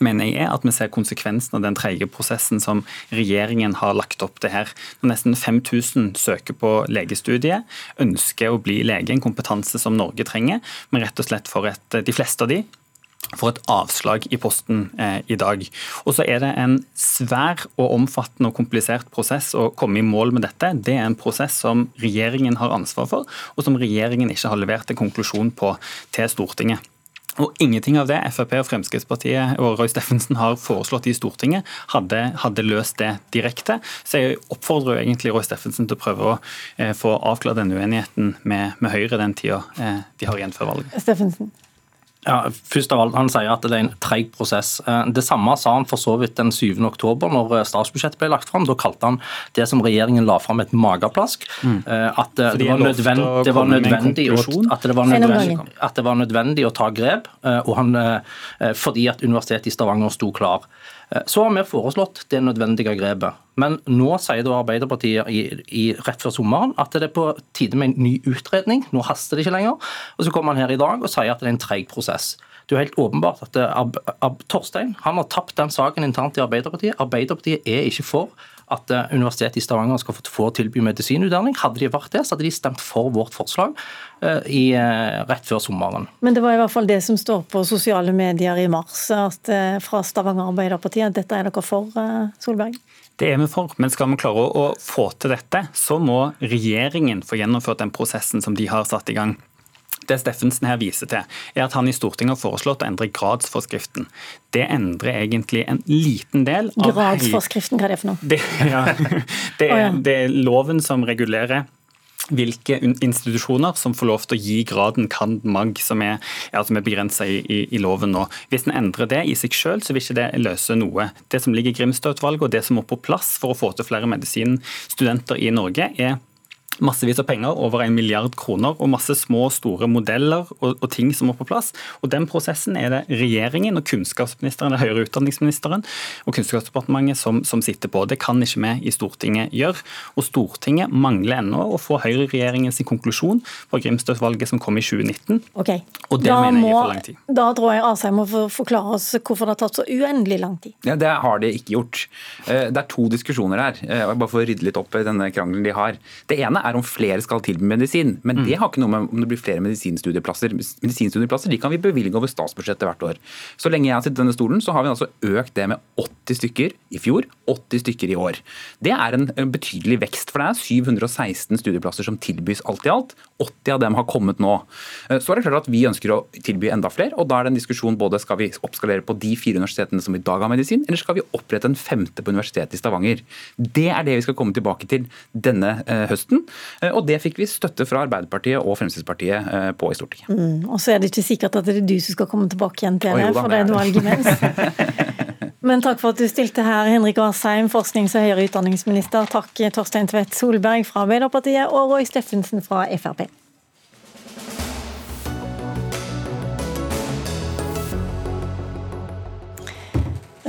mener jeg er at vi ser konsekvensen av den treige prosessen som regjeringen har lagt opp til her. Når nesten 5000 søker på legestudiet, ønsker å bli lege, en kompetanse som Norge trenger, men rett og slett for et, de fleste av de for et avslag i posten eh, i dag. Og så er det en svær og omfattende og komplisert prosess å komme i mål med dette. Det er en prosess som regjeringen har ansvar for, og som regjeringen ikke har levert en konklusjon på til Stortinget. Og Ingenting av det Frp og Fremskrittspartiet og Roy Steffensen har foreslått i Stortinget, hadde, hadde løst det direkte. Så jeg oppfordrer jo egentlig Roy Steffensen til å prøve å eh, få avklart denne uenigheten med, med Høyre den tida eh, de har igjen før valget. Steffensen. Ja, først av alt, Han sier at det er en treig prosess. Eh, det samme sa han for så vidt den 7. oktober når eh, statsbudsjettet ble lagt fram. Da kalte han det som regjeringen la fram et mageplask. Mm. At, det det, nødvendig, det var nødvendig at, det var nødvendig, at det var nødvendig å ta grep, og han, fordi at Universitetet i Stavanger sto klar. Eh, så har vi foreslått det nødvendige grepet. Men nå sier da Arbeiderpartiet i, i, rett før sommeren at det er på tide med en ny utredning. Nå haster det ikke lenger. Og så kommer han her i dag og sier at det er en treig prosess. Det er jo helt åpenbart at Ab Ab Torstein han har tapt den saken internt i Arbeiderpartiet. Arbeiderpartiet er ikke for at eh, Universitetet i Stavanger skal få tilby medisinutdanning. Hadde de vært det, så hadde de stemt for vårt forslag eh, i, eh, rett før sommeren. Men det var i hvert fall det som står på sosiale medier i mars at, fra Stavanger Arbeiderparti, at dette er dere for, Solberg? Det er vi for, men skal vi klare å få til dette, så må regjeringen få gjennomført den prosessen som de har satt i gang. Det Steffensen her viser til, er at han i Stortinget har foreslått å endre gradsforskriften. Det endrer egentlig en liten del av Gradsforskriften, hva er det for noe? Det, ja, det, er, det er loven som regulerer hvilke institusjoner som får lov til å gi graden cand. mag, som er, ja, er begrensa i, i, i, loven nå. Hvis en endrer det i seg selv, så vil ikke det løse noe. Det som ligger i Grimstad-utvalget og det som må på plass for å få til flere medisinstudenter i Norge, er massevis av penger, over en milliard kroner, og masse små og store modeller og, og, ting som må på plass. Og Den prosessen er det regjeringen og kunnskapsministeren, eller høyere utdanningsministeren og Kunnskapsdepartementet som, som, sitter på. Det kan ikke vi i Stortinget gjøre. Og Stortinget mangler ennå å få høyreregjeringens konklusjon på Grimstad-valget som kom i 2019. Okay. Og det da mener jeg gir for lang tid. Da tror jeg Asheim må forklare oss hvorfor det har tatt så uendelig lang tid. Ja, Det har det ikke gjort. Eh, det er to diskusjoner her, eh, bare for å rydde litt opp i denne krangelen de har. Det ene er er om flere skal tilby medisin. Men det mm. har ikke noe med om det blir flere medisinstudieplasser. Medisinstudieplasser de kan vi bevilge over statsbudsjettet hvert år. Så lenge jeg har sittet i denne stolen, så har vi altså økt det med 80 stykker i fjor, 80 stykker i år. Det er en betydelig vekst, for det er 716 studieplasser som tilbys alt i alt. 80 av dem har kommet nå. Eh, så er det klart at vi ønsker å tilby enda flere, og da er det en diskusjon både skal vi oppskalere på de fire universitetene som i dag har medisin, eller skal vi opprette en femte på Universitetet i Stavanger. Det er det vi skal komme tilbake til denne eh, høsten. Eh, og det fikk vi støtte fra Arbeiderpartiet og Fremskrittspartiet eh, på i Stortinget. Mm, og så er det ikke sikkert at det er du som skal komme tilbake igjen til det, for det er noe valg imens. Men takk for at du stilte her, Henrik Asheim, forsknings- og høyere utdanningsminister. Takk Torstein Tvedt Solberg fra Arbeiderpartiet og Roy Steffensen fra Frp.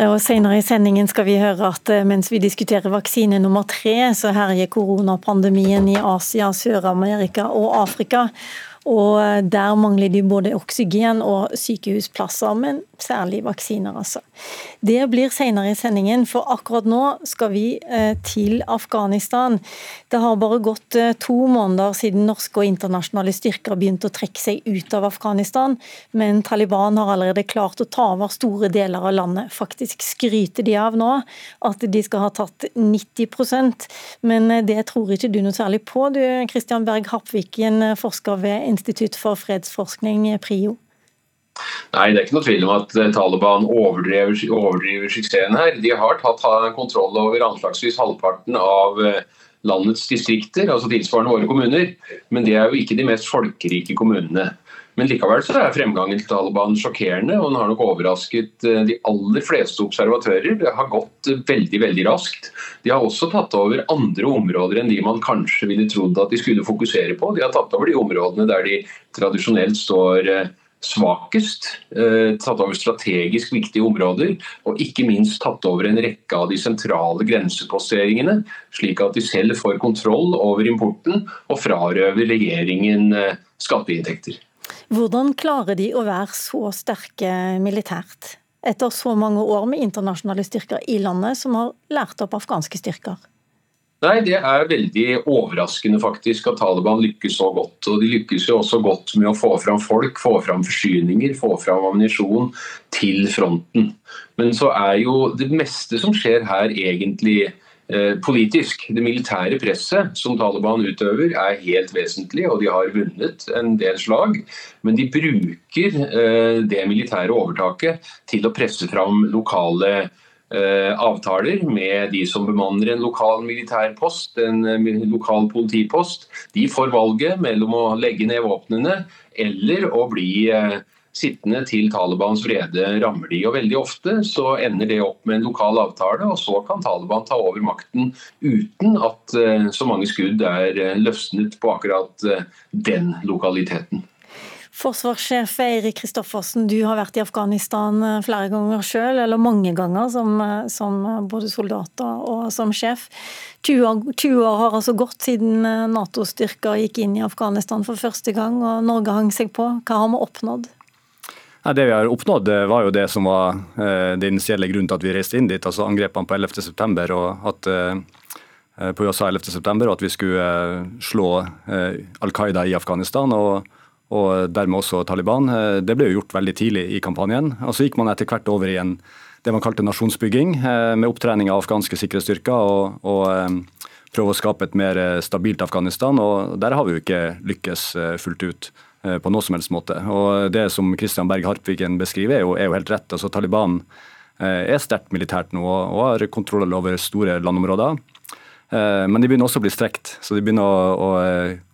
Og Senere i sendingen skal vi høre at eh, mens vi diskuterer vaksine nummer tre, så herjer koronapandemien i Asia, Sør-Amerika og Afrika. Og eh, der mangler de både oksygen og sykehusplasser, men særlig vaksiner, altså. Det blir senere i sendingen, for akkurat nå skal vi eh, til Afghanistan. Det har bare gått eh, to måneder siden norske og internasjonale styrker begynte å trekke seg ut av Afghanistan, men Taliban har allerede klart å ta over store deler av landet. Faktisk skryter de av nå at de skal ha tatt 90% men eh, det tror ikke du noe særlig på, du Kristian Berg Hapviken, forsker ved Institutt for fredsforskning, PRIO. Nei, det er ikke noe tvil om at eh, Taliban overdriver, overdriver suksessen her. De har tatt kontroll over anslagsvis halvparten av eh, landets distrikter, altså tilsvarende våre kommuner. Men det er jo ikke de mest folkerike kommunene. Men likevel så er fremgangen til Taliban sjokkerende, og den har nok overrasket eh, de aller fleste observatører. Det har gått veldig veldig raskt. De har også tatt over andre områder enn de man kanskje ville trodd at de skulle fokusere på. De har tatt over de områdene der de tradisjonelt står svakest, eh, tatt over strategisk viktige områder, og ikke minst tatt over en rekke av de sentrale grensepasseringene, slik at de selv får kontroll over importen og frarøver regjeringen eh, skatteinntekter. Hvordan klarer de å være så sterke militært, etter så mange år med internasjonale styrker i landet, som har lært opp afghanske styrker? Nei, Det er veldig overraskende faktisk at Taliban lykkes så godt. og De lykkes jo også godt med å få fram folk, få fram forsyninger, få fram ammunisjon til fronten. Men så er jo det meste som skjer her egentlig eh, politisk. Det militære presset som Taliban utøver er helt vesentlig, og de har vunnet en del slag. Men de bruker eh, det militære overtaket til å presse fram lokale avtaler med de som bemanner en lokal militærpost, en eh, lokal politipost. De får valget mellom å legge ned våpnene eller å bli eh, sittende til Talibans vrede rammer de. Og Veldig ofte så ender det opp med en lokal avtale, og så kan Taliban ta over makten uten at eh, så mange skudd er eh, løsnet på akkurat eh, den lokaliteten. Forsvarssjef Eirik Kristoffersen, du har vært i Afghanistan flere ganger selv, eller mange ganger som, som, både soldater og som sjef. 20 år, 20 år har altså gått siden Nato-styrker gikk inn i Afghanistan for første gang, og Norge hang seg på. Hva har vi oppnådd? Det vi har oppnådd, var jo det som var eh, det initielle grunnen til at vi reiste inn dit. altså Angrepene på 11.9. og at eh, på USA 11.9. og at vi skulle eh, slå Al Qaida i Afghanistan. og, og dermed også Taliban. Det ble jo gjort veldig tidlig i kampanjen. og Så gikk man etter hvert over i en, det man kalte nasjonsbygging, med opptrening av afghanske sikkerhetsstyrker og, og prøve å skape et mer stabilt Afghanistan. og Der har vi jo ikke lykkes fullt ut. Eh, på noe som helst måte. Og Det som Christian Berg Harpviken beskriver, er jo, er jo helt rett. Altså, Taliban eh, er sterkt militært nå og har kontroll over store landområder. Eh, men de begynner også å bli strekt, så de begynner å, å,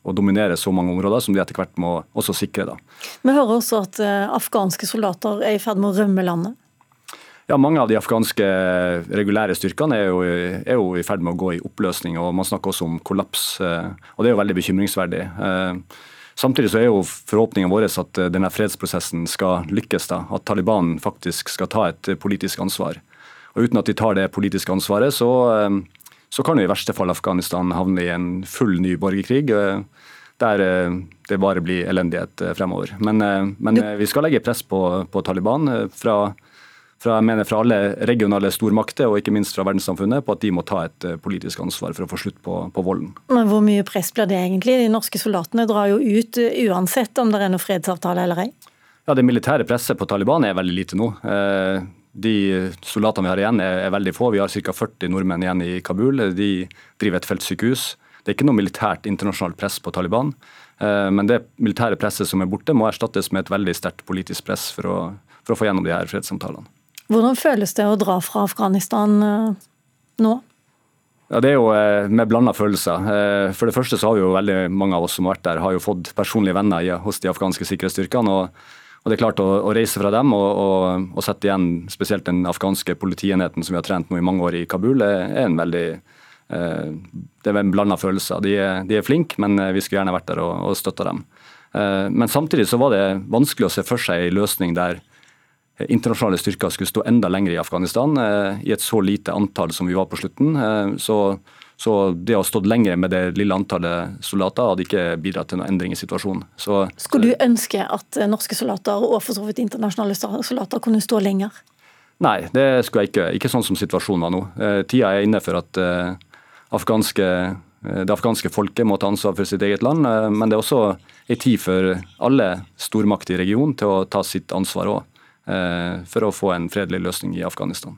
å, dominere så mange områder som de etter hvert må også sikre. Da. Vi hører også at afghanske soldater er i ferd med å rømme landet. Ja, Mange av de afghanske regulære styrkene er jo, er jo i ferd med å gå i oppløsning. og Man snakker også om kollaps. og Det er jo veldig bekymringsverdig. Samtidig så er jo forhåpningen vår at eh, denne fredsprosessen skal lykkes. da, At Taliban faktisk skal ta et eh, politisk ansvar. Og Uten at de tar det politiske ansvaret, så, eh, så kan jo i verste fall Afghanistan havne i en full ny borgerkrig. Der det bare blir elendighet fremover. Men, men vi skal legge press på, på Taliban fra fra, mener, fra alle regionale stormakter og ikke minst fra verdenssamfunnet på at de må ta et eh, politisk ansvar for å få slutt på, på volden. Men Hvor mye press blir det egentlig? De norske soldatene drar jo ut eh, uansett om det er noen fredsavtale eller ei? Ja, Det militære presset på Taliban er veldig lite nå. Eh, de soldatene vi har igjen er veldig få. Vi har ca. 40 nordmenn igjen i Kabul. De driver et feltsykehus. Det er ikke noe militært internasjonalt press på Taliban. Men det militære presset som er borte, må erstattes med et veldig sterkt politisk press for å, for å få gjennom de her fredssamtalene. Hvordan føles det å dra fra Afghanistan eh, nå? Ja, Det er jo eh, med blanda følelser. Eh, for det første så har vi jo veldig mange av oss som har vært der, har jo fått personlige venner hos de afghanske sikkerhetsstyrkene. og, og det er klart å, å reise fra dem og, og, og, sette igjen spesielt den afghanske politienheten som vi har trent nå i mange år i Kabul, er en veldig det er en blanda følelse. De er, de er flinke, men vi skulle gjerne vært der og, og støtta dem. Men samtidig så var det vanskelig å se for seg en løsning der internasjonale styrker skulle stå enda lenger i Afghanistan, eh, i et så lite antall som vi var på slutten. Eh, så, så det å ha stått lenger med det lille antallet soldater hadde ikke bidratt til noen endring i situasjonen. Så, Skulle du ønske at norske soldater og for så vidt internasjonale soldater kunne stå lenger? Nei, det skulle jeg ikke. Ikke sånn som situasjonen var nå. Eh, tida er inne for at afghanske, det afghanske folket må ta ansvar for sitt eget land. Men det er også en tid for alle stormakter i regionen til å ta sitt ansvar òg. Eh, for å få en fredelig løsning i Afghanistan.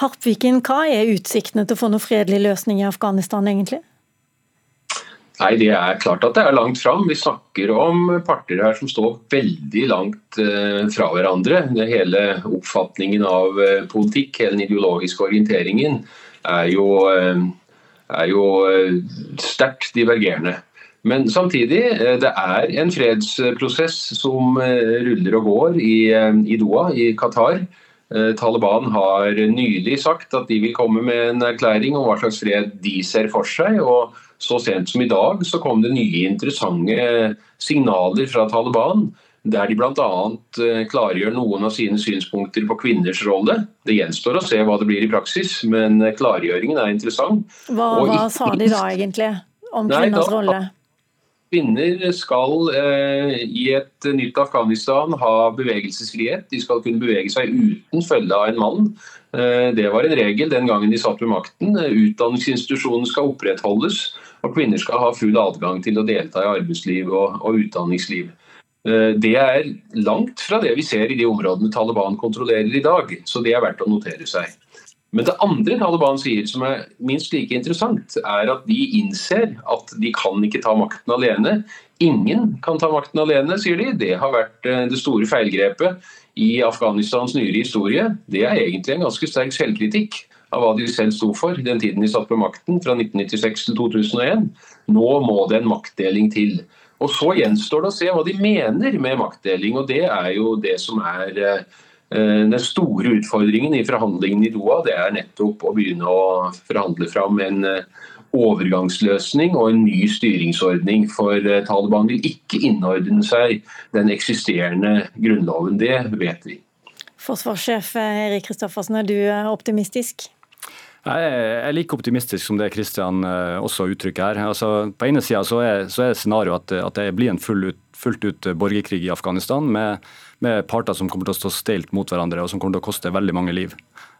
Harpviken, hva er utsiktene til å få noen fredelig løsning i Afghanistan, egentlig? Nei, Det er klart at det er langt fram. Vi snakker om parter her som står veldig langt eh, fra hverandre. Hele oppfatningen av eh, politikk, hele den ideologiske orienteringen, er jo, er jo sterkt divergerende. Men samtidig, eh, det er en fredsprosess som eh, ruller og går i, eh, i Doha, i Qatar. Taliban har nylig sagt at de vil komme med en erklæring om hva slags fred de ser for seg. og Så sent som i dag så kom det nye interessante signaler fra Taliban. Der de bl.a. klargjør noen av sine synspunkter på kvinners rolle. Det gjenstår å se hva det blir i praksis, men klargjøringen er interessant. Hva, hva sa de da egentlig om kvinners rolle? Kvinner skal eh, i et nytt Afghanistan ha bevegelsesfrihet. De skal kunne bevege seg uten følge av en mann. Eh, det var en regel den gangen de satt ved makten. Utdanningsinstitusjonen skal opprettholdes, og kvinner skal ha full adgang til å delta i arbeidsliv og, og utdanningsliv. Eh, det er langt fra det vi ser i de områdene Taliban kontrollerer i dag, så det er verdt å notere seg. Men det andre Taliban sier, som er minst like interessant, er at de innser at de kan ikke ta makten alene. Ingen kan ta makten alene, sier de. Det har vært eh, det store feilgrepet i Afghanistans nyere historie. Det er egentlig en ganske sterk selvkritikk av hva de selv sto for den tiden de satt på makten, fra 1996 til 2001. Nå må det en maktdeling til. Og Så gjenstår det å se hva de mener med maktdeling. og Det er jo det som er eh, den store utfordringen i forhandlingene i Doha. Det er nettopp å begynne å forhandle fram en overgangsløsning og en ny styringsordning. For Taliban vil ikke innordne seg den eksisterende grunnloven. Det vet vi. Forsvarssjef Erik Kristoffersen, er du optimistisk? Jeg er like optimistisk som det Kristian eh, også uttrykker her. Altså, på ene sida så er, så er scenarioet at, at, det blir en full ut, fullt ut borgerkrig i Afghanistan med, med, parter som kommer til å stå steilt mot hverandre og som kommer til å koste veldig mange liv.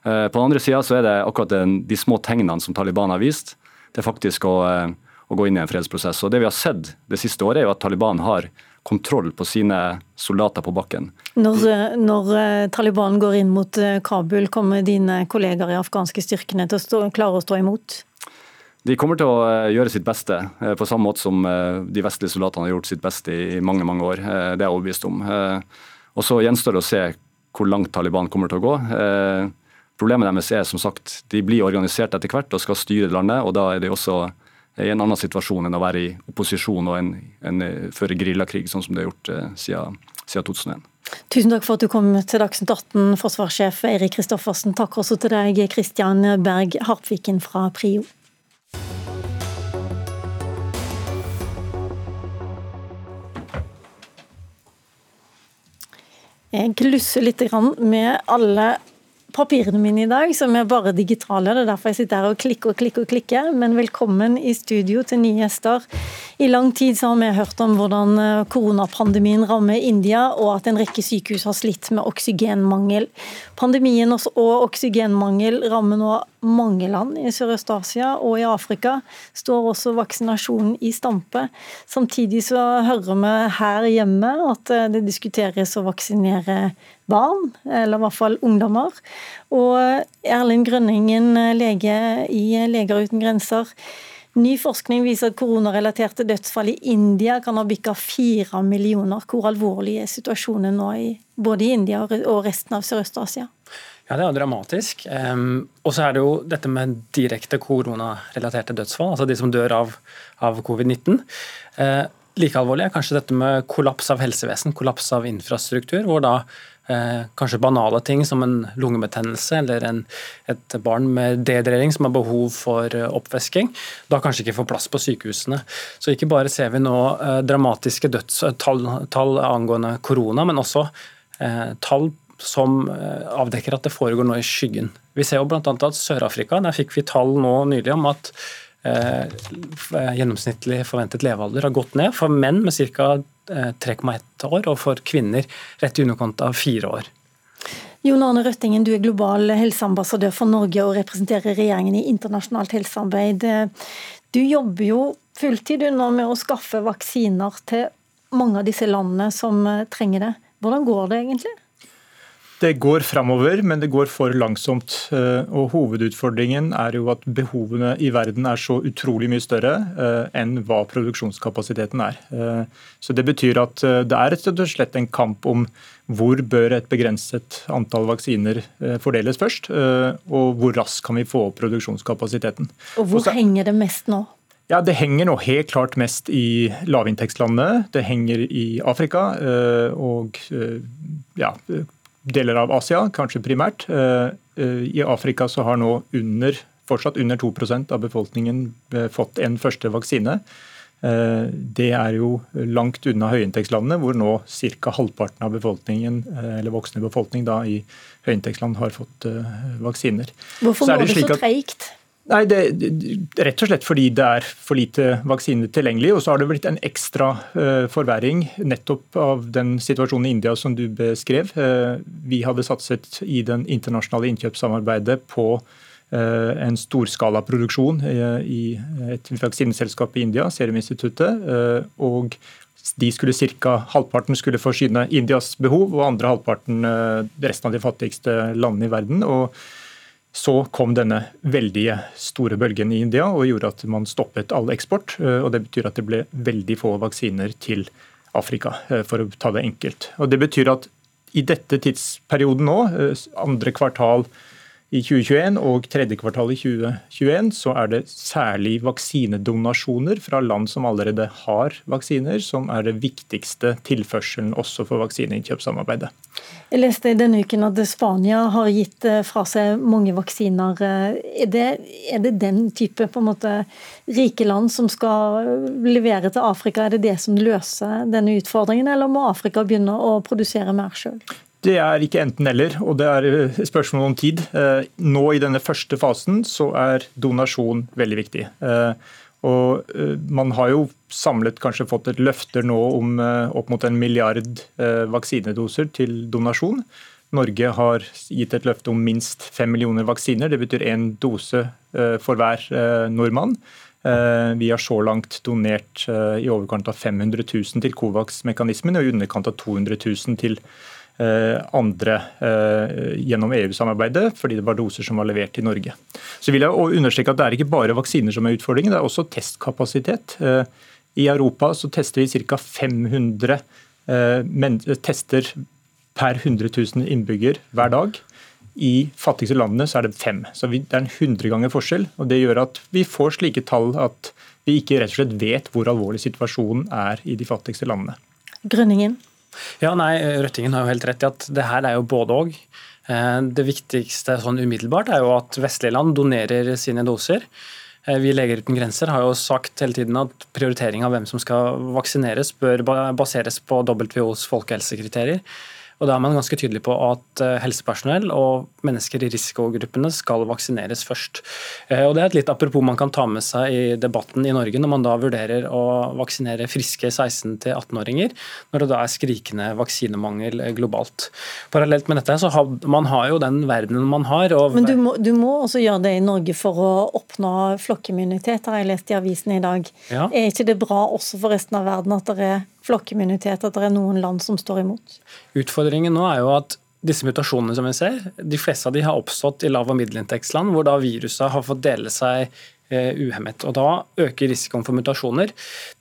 Eh, på den andre sida er det akkurat den, de små tegnene som Taliban har vist. Det er faktisk å, eh, å gå inn i en fredsprosess. Og Det vi har sett det siste året, er jo at Taliban har kontroll på sine soldater på bakken. Når, når, eh, Taliban går inn mot eh, Kabul, kommer dine kolleger i afghanske styrkene til å stå, klare å stå imot? De kommer til å eh, gjøre sitt beste, på samme måte som de vestlige soldatene har gjort sitt beste i mange mange år. Det er jeg overbevist om. Og Så gjenstår det å se hvor langt Taliban kommer til å gå. Problemet deres er som sagt, de blir organisert etter hvert og skal styre landet. og Da er de også i en annen situasjon enn å være i opposisjon og en, en, føre geriljakrig, sånn som det er gjort eh, siden, siden 2001. Tusen takk for at du kom til Dagsnytt 18, forsvarssjef Eirik Kristoffersen. Takk også til deg, Kristian Berg Harpviken fra Prio. Jeg glusser litt med alle papirene mine i dag, som er bare digitale. Det er derfor jeg sitter her og klikker og klikker og klikker. Men velkommen i studio til nye gjester. I lang tid så har vi hørt om hvordan eh, koronapandemien rammer India, og at en rekke sykehus har slitt med oksygenmangel. Pandemien og oksygenmangel rammer nå mange land i Sørøst-Asia og i Afrika. Står også vaksinasjonen i stampe. Samtidig så hører vi her hjemme at eh, det diskuteres å vaksinere barn, eller i hvert fall ungdommer. Og Erlend Grønningen, lege i Leger uten grenser. Ny forskning viser at koronarelaterte dødsfall i India kan ha bikka fire millioner. Hvor alvorlig er situasjonen nå i både i India og resten av Sørøst-Asia? Ja, Det er jo dramatisk. Og så er det jo dette med direkte koronarelaterte dødsfall, altså de som dør av, av covid-19. Uh, eh, like alvorlig er kanskje dette med kollaps av helsevesen, kollaps av infrastruktur, hvor da Eh, kanskje banale ting som en lungebetennelse eller en, et barn med dehydrering som har behov for eh, oppvæsking, da kanskje ikke får plass på sykehusene. Så ikke bare ser vi nå eh, dramatiske dødstall tall angående korona, men også eh, tall som eh, avdekker at det foregår nå i skyggen. Vi ser jo bl.a. at Sør-Afrika, der fikk vi tall nå nylig om at Eh, gjennomsnittlig forventet levealder har gått ned for menn med ca. 3,1 eh, år, og for kvinner rett i underkant av fire år. Jon Arne Røttingen, du er global helseambassadør for Norge og representerer regjeringen i internasjonalt helsearbeid. Du jobber jo fulltid nå med å skaffe vaksiner til mange av disse landene som trenger det. Hvordan går det egentlig? Det går framover, men det går for langsomt. Eh, og Hovedutfordringen er jo at behovene i verden er så utrolig mye større eh, enn hva produksjonskapasiteten er. Eh, så Det betyr at det er rett og slett en kamp om hvor bør et begrenset antall vaksiner fordeles først, og hvor raskt kan vi få opp produksjonskapasiteten. Og Hvor Også, henger det mest nå? Ja, Det henger nå helt klart mest i lavinntektslandene. Det henger i Afrika og ja, deler av Asia, kanskje primært. Eh, eh, I Afrika så har nå under, fortsatt under 2% av befolkningen eh, fått en første vaksine. Det er jo langt unna høyinntektslandene, hvor nå ca. halvparten av befolkningen, eller voksne befolkning da, i høyinntektsland har fått vaksiner. Hvorfor går det, det så treigt? Nei, det, Rett og slett fordi det er for lite vaksiner tilgjengelig. Og så har det blitt en ekstra uh, forverring nettopp av den situasjonen i India som du beskrev. Uh, vi hadde satset i den internasjonale innkjøpssamarbeidet på uh, en storskalaproduksjon i et vaksineselskap i India, Seruminstituttet. og de skulle cirka, Halvparten skulle forsyne Indias behov, og andre halvparten resten av de fattigste landene i verden. og så kom denne veldige store bølgen i India og gjorde at man stoppet all eksport. Eh, og Det betyr at det ble veldig få vaksiner til Afrika, eh, for å ta det enkelt. Og Det betyr at i dette tidsperioden nå, eh, andre kvartal i 2021 og tredje kvartal i 2021 så er det særlig vaksinedonasjoner fra land som allerede har vaksiner, som er det viktigste tilførselen også for vaksineinnkjøpssamarbeidet. Jeg leste i denne uken at Spania har gitt eh, fra seg mange vaksiner. Er det, er det den type måte, rike land som skal levere til Afrika, er det det som løser denne utfordringen, eller må Afrika begynne å produsere mer sjøl? Det er ikke enten-eller, og det er eh, spørsmål om tid. Eh, nå i denne første fasen så er donasjon veldig viktig. Eh, og Man har jo samlet kanskje fått et løfter nå om opp mot en milliard vaksinedoser til donasjon. Norge har gitt et løfte om minst fem millioner vaksiner. Det betyr én dose for hver nordmann. Vi har så langt donert i overkant av 500 000 til Covax-mekanismen og i underkant av 200 000 til Eh, andre eh, gjennom EU-samarbeidet, fordi det var doser som var levert til Norge. Så vil jeg understreke at Det er ikke bare vaksiner som er utfordringen, det er også testkapasitet. Eh, I Europa så tester vi ca. 500 tester per 100 000 innbygger hver dag. I fattigste landene så er det fem. Så Det er en hundreganger forskjell. og Det gjør at vi får slike tall at vi ikke rett og slett vet hvor alvorlig situasjonen er i de fattigste landene. Grønningen? Ja, nei, Røttingen har jo helt rett i at det her er jo både òg. Eh, det viktigste sånn umiddelbart er jo at vestlige land donerer sine doser. Eh, vi Leger uten grenser har jo sagt hele tiden at prioritering av hvem som skal vaksineres, bør baseres på WHOs folkehelsekriterier. Og Da er man ganske tydelig på at eh, helsepersonell og mennesker i risikogruppene skal vaksineres først. Eh, og Det er et litt apropos man kan ta med seg i debatten i Norge, når man da vurderer å vaksinere friske 16-18-åringer, når det da er skrikende vaksinemangel globalt. Parallelt med dette så har man har jo den verdenen man har. Men du må, du må, også gjøre det i Norge for å oppnå flokkimmunitet, har jeg lest i avisen i dag. Ja. Er ikke det bra også for resten av verden at det er flokkimmunitet, at det er noen land som står imot? Utfordringen nå er jo at disse mutasjonene som vi ser, de fleste av de har oppstått i lav- og middelinntektsland, hvor da viruset har fått dele seg uhemmet. Og Da øker risikoen for mutasjoner.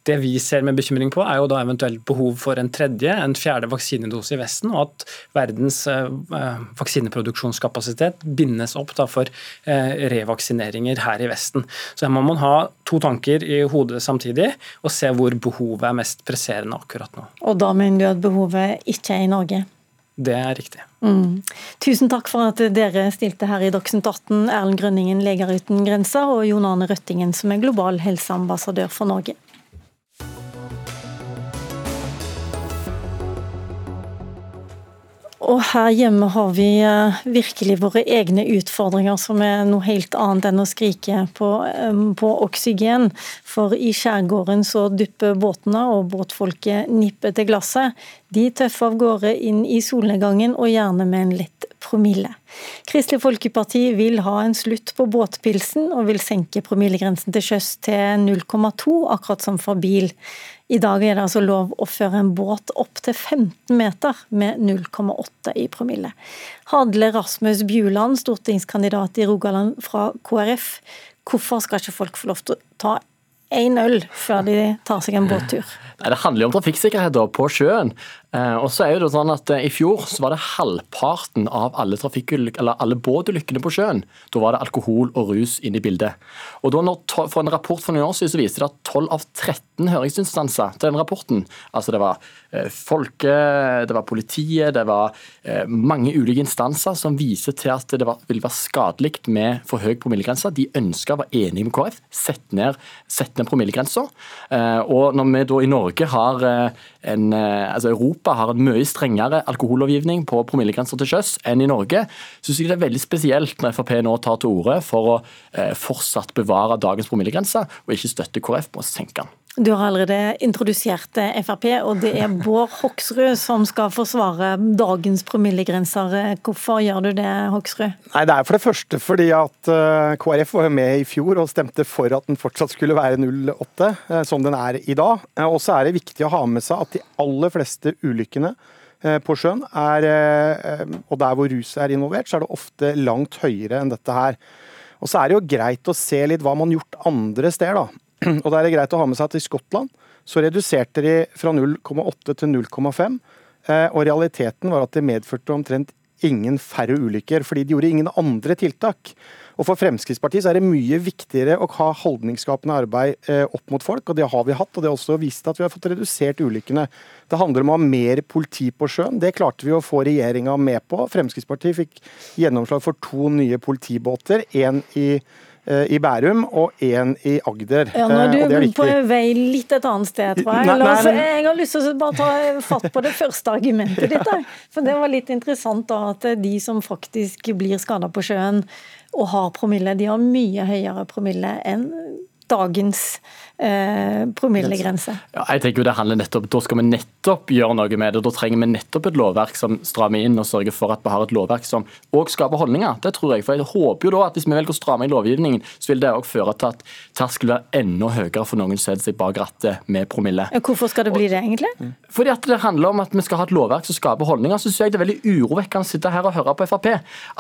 Det vi ser med bekymring på, er jo da eventuelt behov for en tredje, en fjerde vaksinedose i Vesten, og at verdens eh, eh, vaksineproduksjonskapasitet bindes opp for revaksineringer her i Vesten. Så her må man ha to tanker i hodet samtidig, og se hvor behovet er mest presserende akkurat nå. Og da mener du at behovet ikke er i Norge? Det er riktig. Mm. Tusen takk for at dere stilte her i Dagsnytt 18, Erlend Grønningen, Leger uten grenser, og Jon Arne Røttingen, som er global helseambassadør for Norge. Og her hjemme har vi eh, virkelig våre egne utfordringer, som er noe helt annet enn å skrike på, eh, på oksygen. For i skjærgården så dupper båtene, og båtfolket nipper til glasset. De tøffer av gårde inn i solnedgangen, og gjerne med en lett promille. Kristelig Folkeparti vil ha en slutt på båtpilsen, og vil senke promillegrensen til sjøs til 0,2, akkurat som for bil. I dag er det altså lov å føre en båt opp til 15 meter med 0,8 i promille. Hadle Rasmus Bjuland, stortingskandidat i Rogaland fra KrF. Hvorfor skal ikke folk få lov til å ta én øl før de tar seg en båttur? Det handler jo om trafikksikkerhet på sjøen. Eh, og så er det sånn at eh, I fjor så var det halvparten av alle, alle båtulykkene på sjøen. Da var det alkohol og rus inne i bildet. Og da når, For en rapport for noen år siden så viste det at 12 av 13 høringsinstanser til den rapporten, altså det var eh, folke, det var politiet, det var eh, mange ulike instanser som viser til at det var, ville være skadelig med for høy promillegrense. De ønska, var enige med KrF, sette ned, sett ned promillegrensa. Og når vi da i Norge har en, altså Europa Europa har en mye strengere alkohollovgivning på promillegrenser til sjøs enn i Norge, syns jeg det er veldig spesielt når Frp nå tar til orde for å eh, fortsatt bevare dagens promillegrense, og ikke støtte KrF på å senke den. Du har allerede introdusert eh, Frp, og det er Bård Hoksrud som skal forsvare dagens promillegrenser. Hvorfor gjør du det, Hoksrud? Nei, Det er for det første fordi at eh, KrF var med i fjor og stemte for at den fortsatt skulle være 0,8, eh, som den er i dag. Og så er det viktig å ha med seg at de aller fleste ulykkene på sjøen, er, og der hvor rus er involvert, så er det ofte langt høyere enn dette her. Og så er det jo greit å se litt hva man har gjort andre steder, da. Og da er det greit å ha med seg at i Skottland så reduserte de fra 0,8 til 0,5. Eh, og realiteten var at det medførte omtrent ingen færre ulykker, fordi de gjorde ingen andre tiltak. Og For Fremskrittspartiet så er det mye viktigere å ha holdningsskapende arbeid eh, opp mot folk, og det har vi hatt. og Det har også vist at vi har fått redusert ulykkene. Det handler om å ha mer politi på sjøen. Det klarte vi å få regjeringa med på. Fremskrittspartiet fikk gjennomslag for to nye politibåter. Én i i Bærum og én i Agder. Ja, nå er du du på vei litt et annet sted, jeg. Nei, nei. Jeg har lyst til å bare ta fatt på det første argumentet ditt. Der. For det var litt interessant da, at de som faktisk blir skada på sjøen og har promille, de har mye høyere promille enn dagens eh, promillegrense. Ja, jeg tenker jo det handler nettopp, Da skal vi nettopp gjøre noe med det. Da trenger vi nettopp et lovverk som strammer inn og sørger for at vi har et lovverk som òg skaper holdninger. Det tror jeg. For jeg håper jo da at hvis vi velger å stramme inn lovgivningen, så vil det òg føre til at terskelen blir enda høyere for noen som setter seg bak rattet med promille. Hvorfor skal det bli det, egentlig? Fordi at det handler om at vi skal ha et lovverk som skaper holdninger. Så syns jeg det er veldig urovekkende å sitte her og høre på Frp.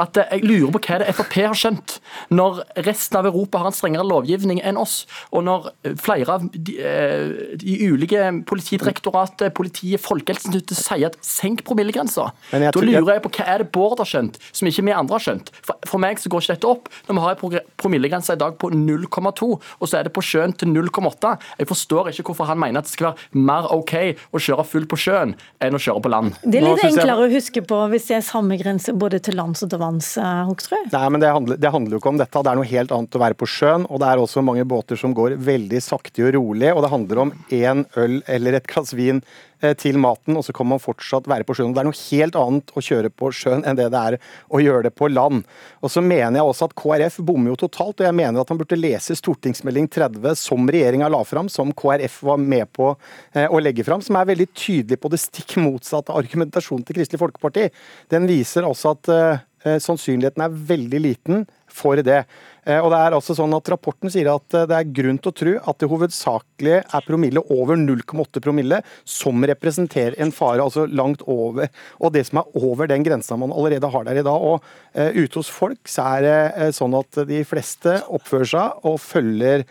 At eh, jeg lurer på hva det Frp har skjønt, når resten av Europa har en strengere lovgivning enn oss, og når flere av de, eh, de ulike Politidirektoratet, politiet, Folkehelseinstituttet sier at senk promillegrensa. Da lurer jeg på hva er det Bård har skjønt, som ikke vi andre har skjønt. For, for meg så går ikke dette opp når vi har en promillegrense i dag på 0,2, og så er det på sjøen til 0,8. Jeg forstår ikke hvorfor han mener at det skal være mer OK å kjøre full på sjøen enn å kjøre på land. Det er litt enklere å huske på hvis det er samme grense både til lands og til vanns, eh, Hoksrud? Nei, men det handler, det handler jo ikke om dette. Det er noe helt annet å være på sjøen, og det er også mange båter som går veldig sakte og rolig, og det handler om én øl eller et glass vin eh, til maten, og så kan man fortsatt være på sjøen. Det er noe helt annet å kjøre på sjøen enn det det er å gjøre det på land. Og så mener jeg også at KrF bommer jo totalt, og jeg mener at han burde lese stortingsmelding 30 som regjeringa la fram, som KrF var med på eh, å legge fram, som er veldig tydelig på det stikk motsatte argumentasjonen til Kristelig Folkeparti. Den viser også at eh, sannsynligheten er veldig liten for det. Eh, og det er altså sånn at Rapporten sier at eh, det er grunn til å tro at det hovedsakelig er promille over 0,8 promille som representerer en fare, altså langt over. Og det som er over den grensa man allerede har der i dag. Og ute hos folk så er det sånn at de fleste oppfører seg og følger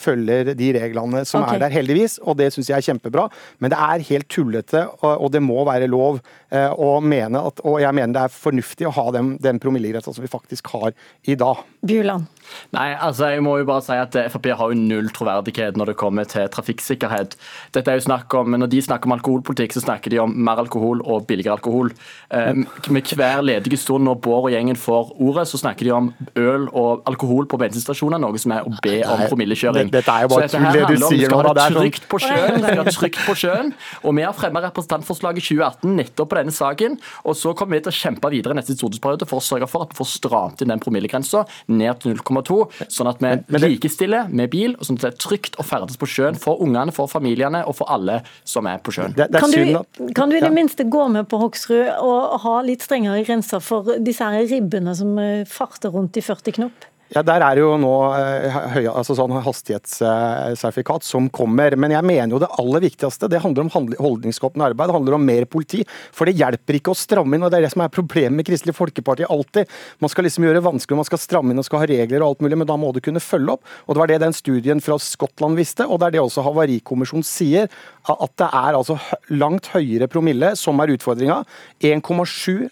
følger de reglene som okay. er der, heldigvis. Og det syns jeg er kjempebra. Men det er helt tullete, og, det må være lov å mene at Og jeg mener det er fornuftig å ha den, den promillegrensa som vi faktisk har i dag. Bjuland. Nei, altså jeg må jo bare si at Frp har jo null troverdighet når det kommer til trafikksikkerhet. Dette er jo snakk om, Når de snakker om alkoholpolitikk, så snakker de om mer alkohol og billigere alkohol. Eh, med hver ledige stund når Bård og gjengen får ordet, så snakker de om øl og alkohol på bensinstasjoner, noe som er å be om promillekjøring. Dette er jo bare tull det du sier nå. Det er trygt på sjøen, vi skal ha trygt på sjøen. Og vi har fremmet representantforslag i 2018 nettopp på denne saken. Og så kommer vi til å kjempe videre neste stortingsperiode for å sørge for at vi får stramt inn den promillegrensa ned til 0,2 sånn at vi likestiller med bil, og sånn at det er trygt å ferdes på sjøen for ungene, for familiene og for alle som er på sjøen. Det, det er kan, du, kan, du, i det minste gå med på Hoksrud og ha litt strengere grenser for disse her ribbene som eh, farter rundt i 40 knop? Ja, Der er det jo nå eh, høy, altså sånn hastighetssertifikat som kommer. Men jeg mener jo det aller viktigste det handler om holdningsskapende arbeid. Det handler om mer politi. For det hjelper ikke å stramme inn. og Det er det som er problemet med Kristelig Folkeparti alltid. Man skal liksom gjøre det vanskelig, man skal stramme inn og skal ha regler og alt mulig, men da må du kunne følge opp. Og Det var det den studien fra Skottland visste, og det er det også Havarikommisjonen sier. At det er altså langt høyere promille som er utfordringa. 1,7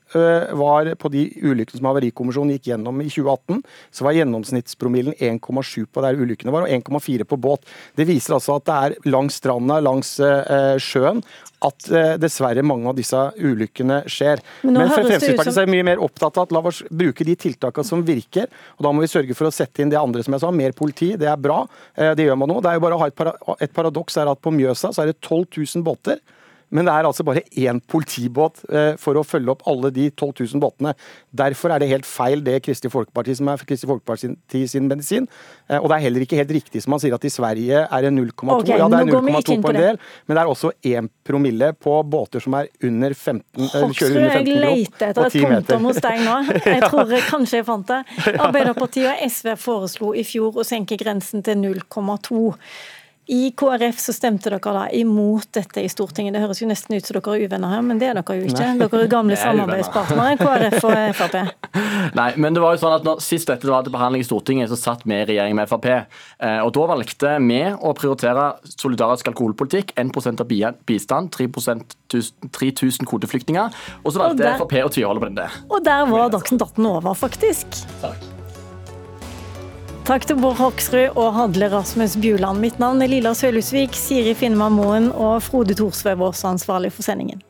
var på de ulykkene som Havarikommisjonen gikk gjennom i 2018. så var gjennomsnittspromillen 1,7 på der ulykkene var, og 1,4 på båt. Det viser altså at det er langs stranda, langs eh, sjøen, at eh, dessverre mange av disse ulykkene skjer. Men, Men Fremskrittspartiet som... er mye mer opptatt av at la oss bruke de tiltakene som virker. og Da må vi sørge for å sette inn det andre som jeg sa. Mer politi, det er bra. Eh, det gjør man nå. Det er jo bare å ha et, et paradoks er at på Mjøsa så er det 12 000 båter. Men det er altså bare én politibåt eh, for å følge opp alle de 12 000 båtene. Derfor er det helt feil det Kristelig Folkeparti som er Kristelig Folkeparti sin medisin. Eh, og det er heller ikke helt riktig som man sier at i Sverige er det 0,2. Okay, ja, det er 0,2 på en del, men det er også 1 promille på båter som er under 15 eller kjører under 15 knop. Jeg leter etter et punktum hos deg nå. Jeg tror kanskje jeg fant det. Arbeiderpartiet og SV foreslo i fjor å senke grensen til 0,2. I KrF så stemte dere da imot dette i Stortinget. Det høres jo nesten ut som dere er uvenner her, men det er dere jo ikke. Dere er gamle samarbeidspartnere, KrF og Frp. Nei, men det var jo sånn at når, Sist dette var til behandling i Stortinget, så satt vi i regjering med Frp. Eh, og Da valgte vi å prioritere solidarisk alkoholpolitikk, 1% av bistand, 3 3000 kvoteflyktninger. Og så valgte og Frp å tviholde på den det. Og der var Dagsnytt 18 over, faktisk. Takk. Takk til Bård Hoksrud og Hadle Rasmus Bjuland. Mitt navn er Lilla Sølhusvik, Siri Finnmark Moen og Frode Thorsvev, vår ansvarlig for sendingen.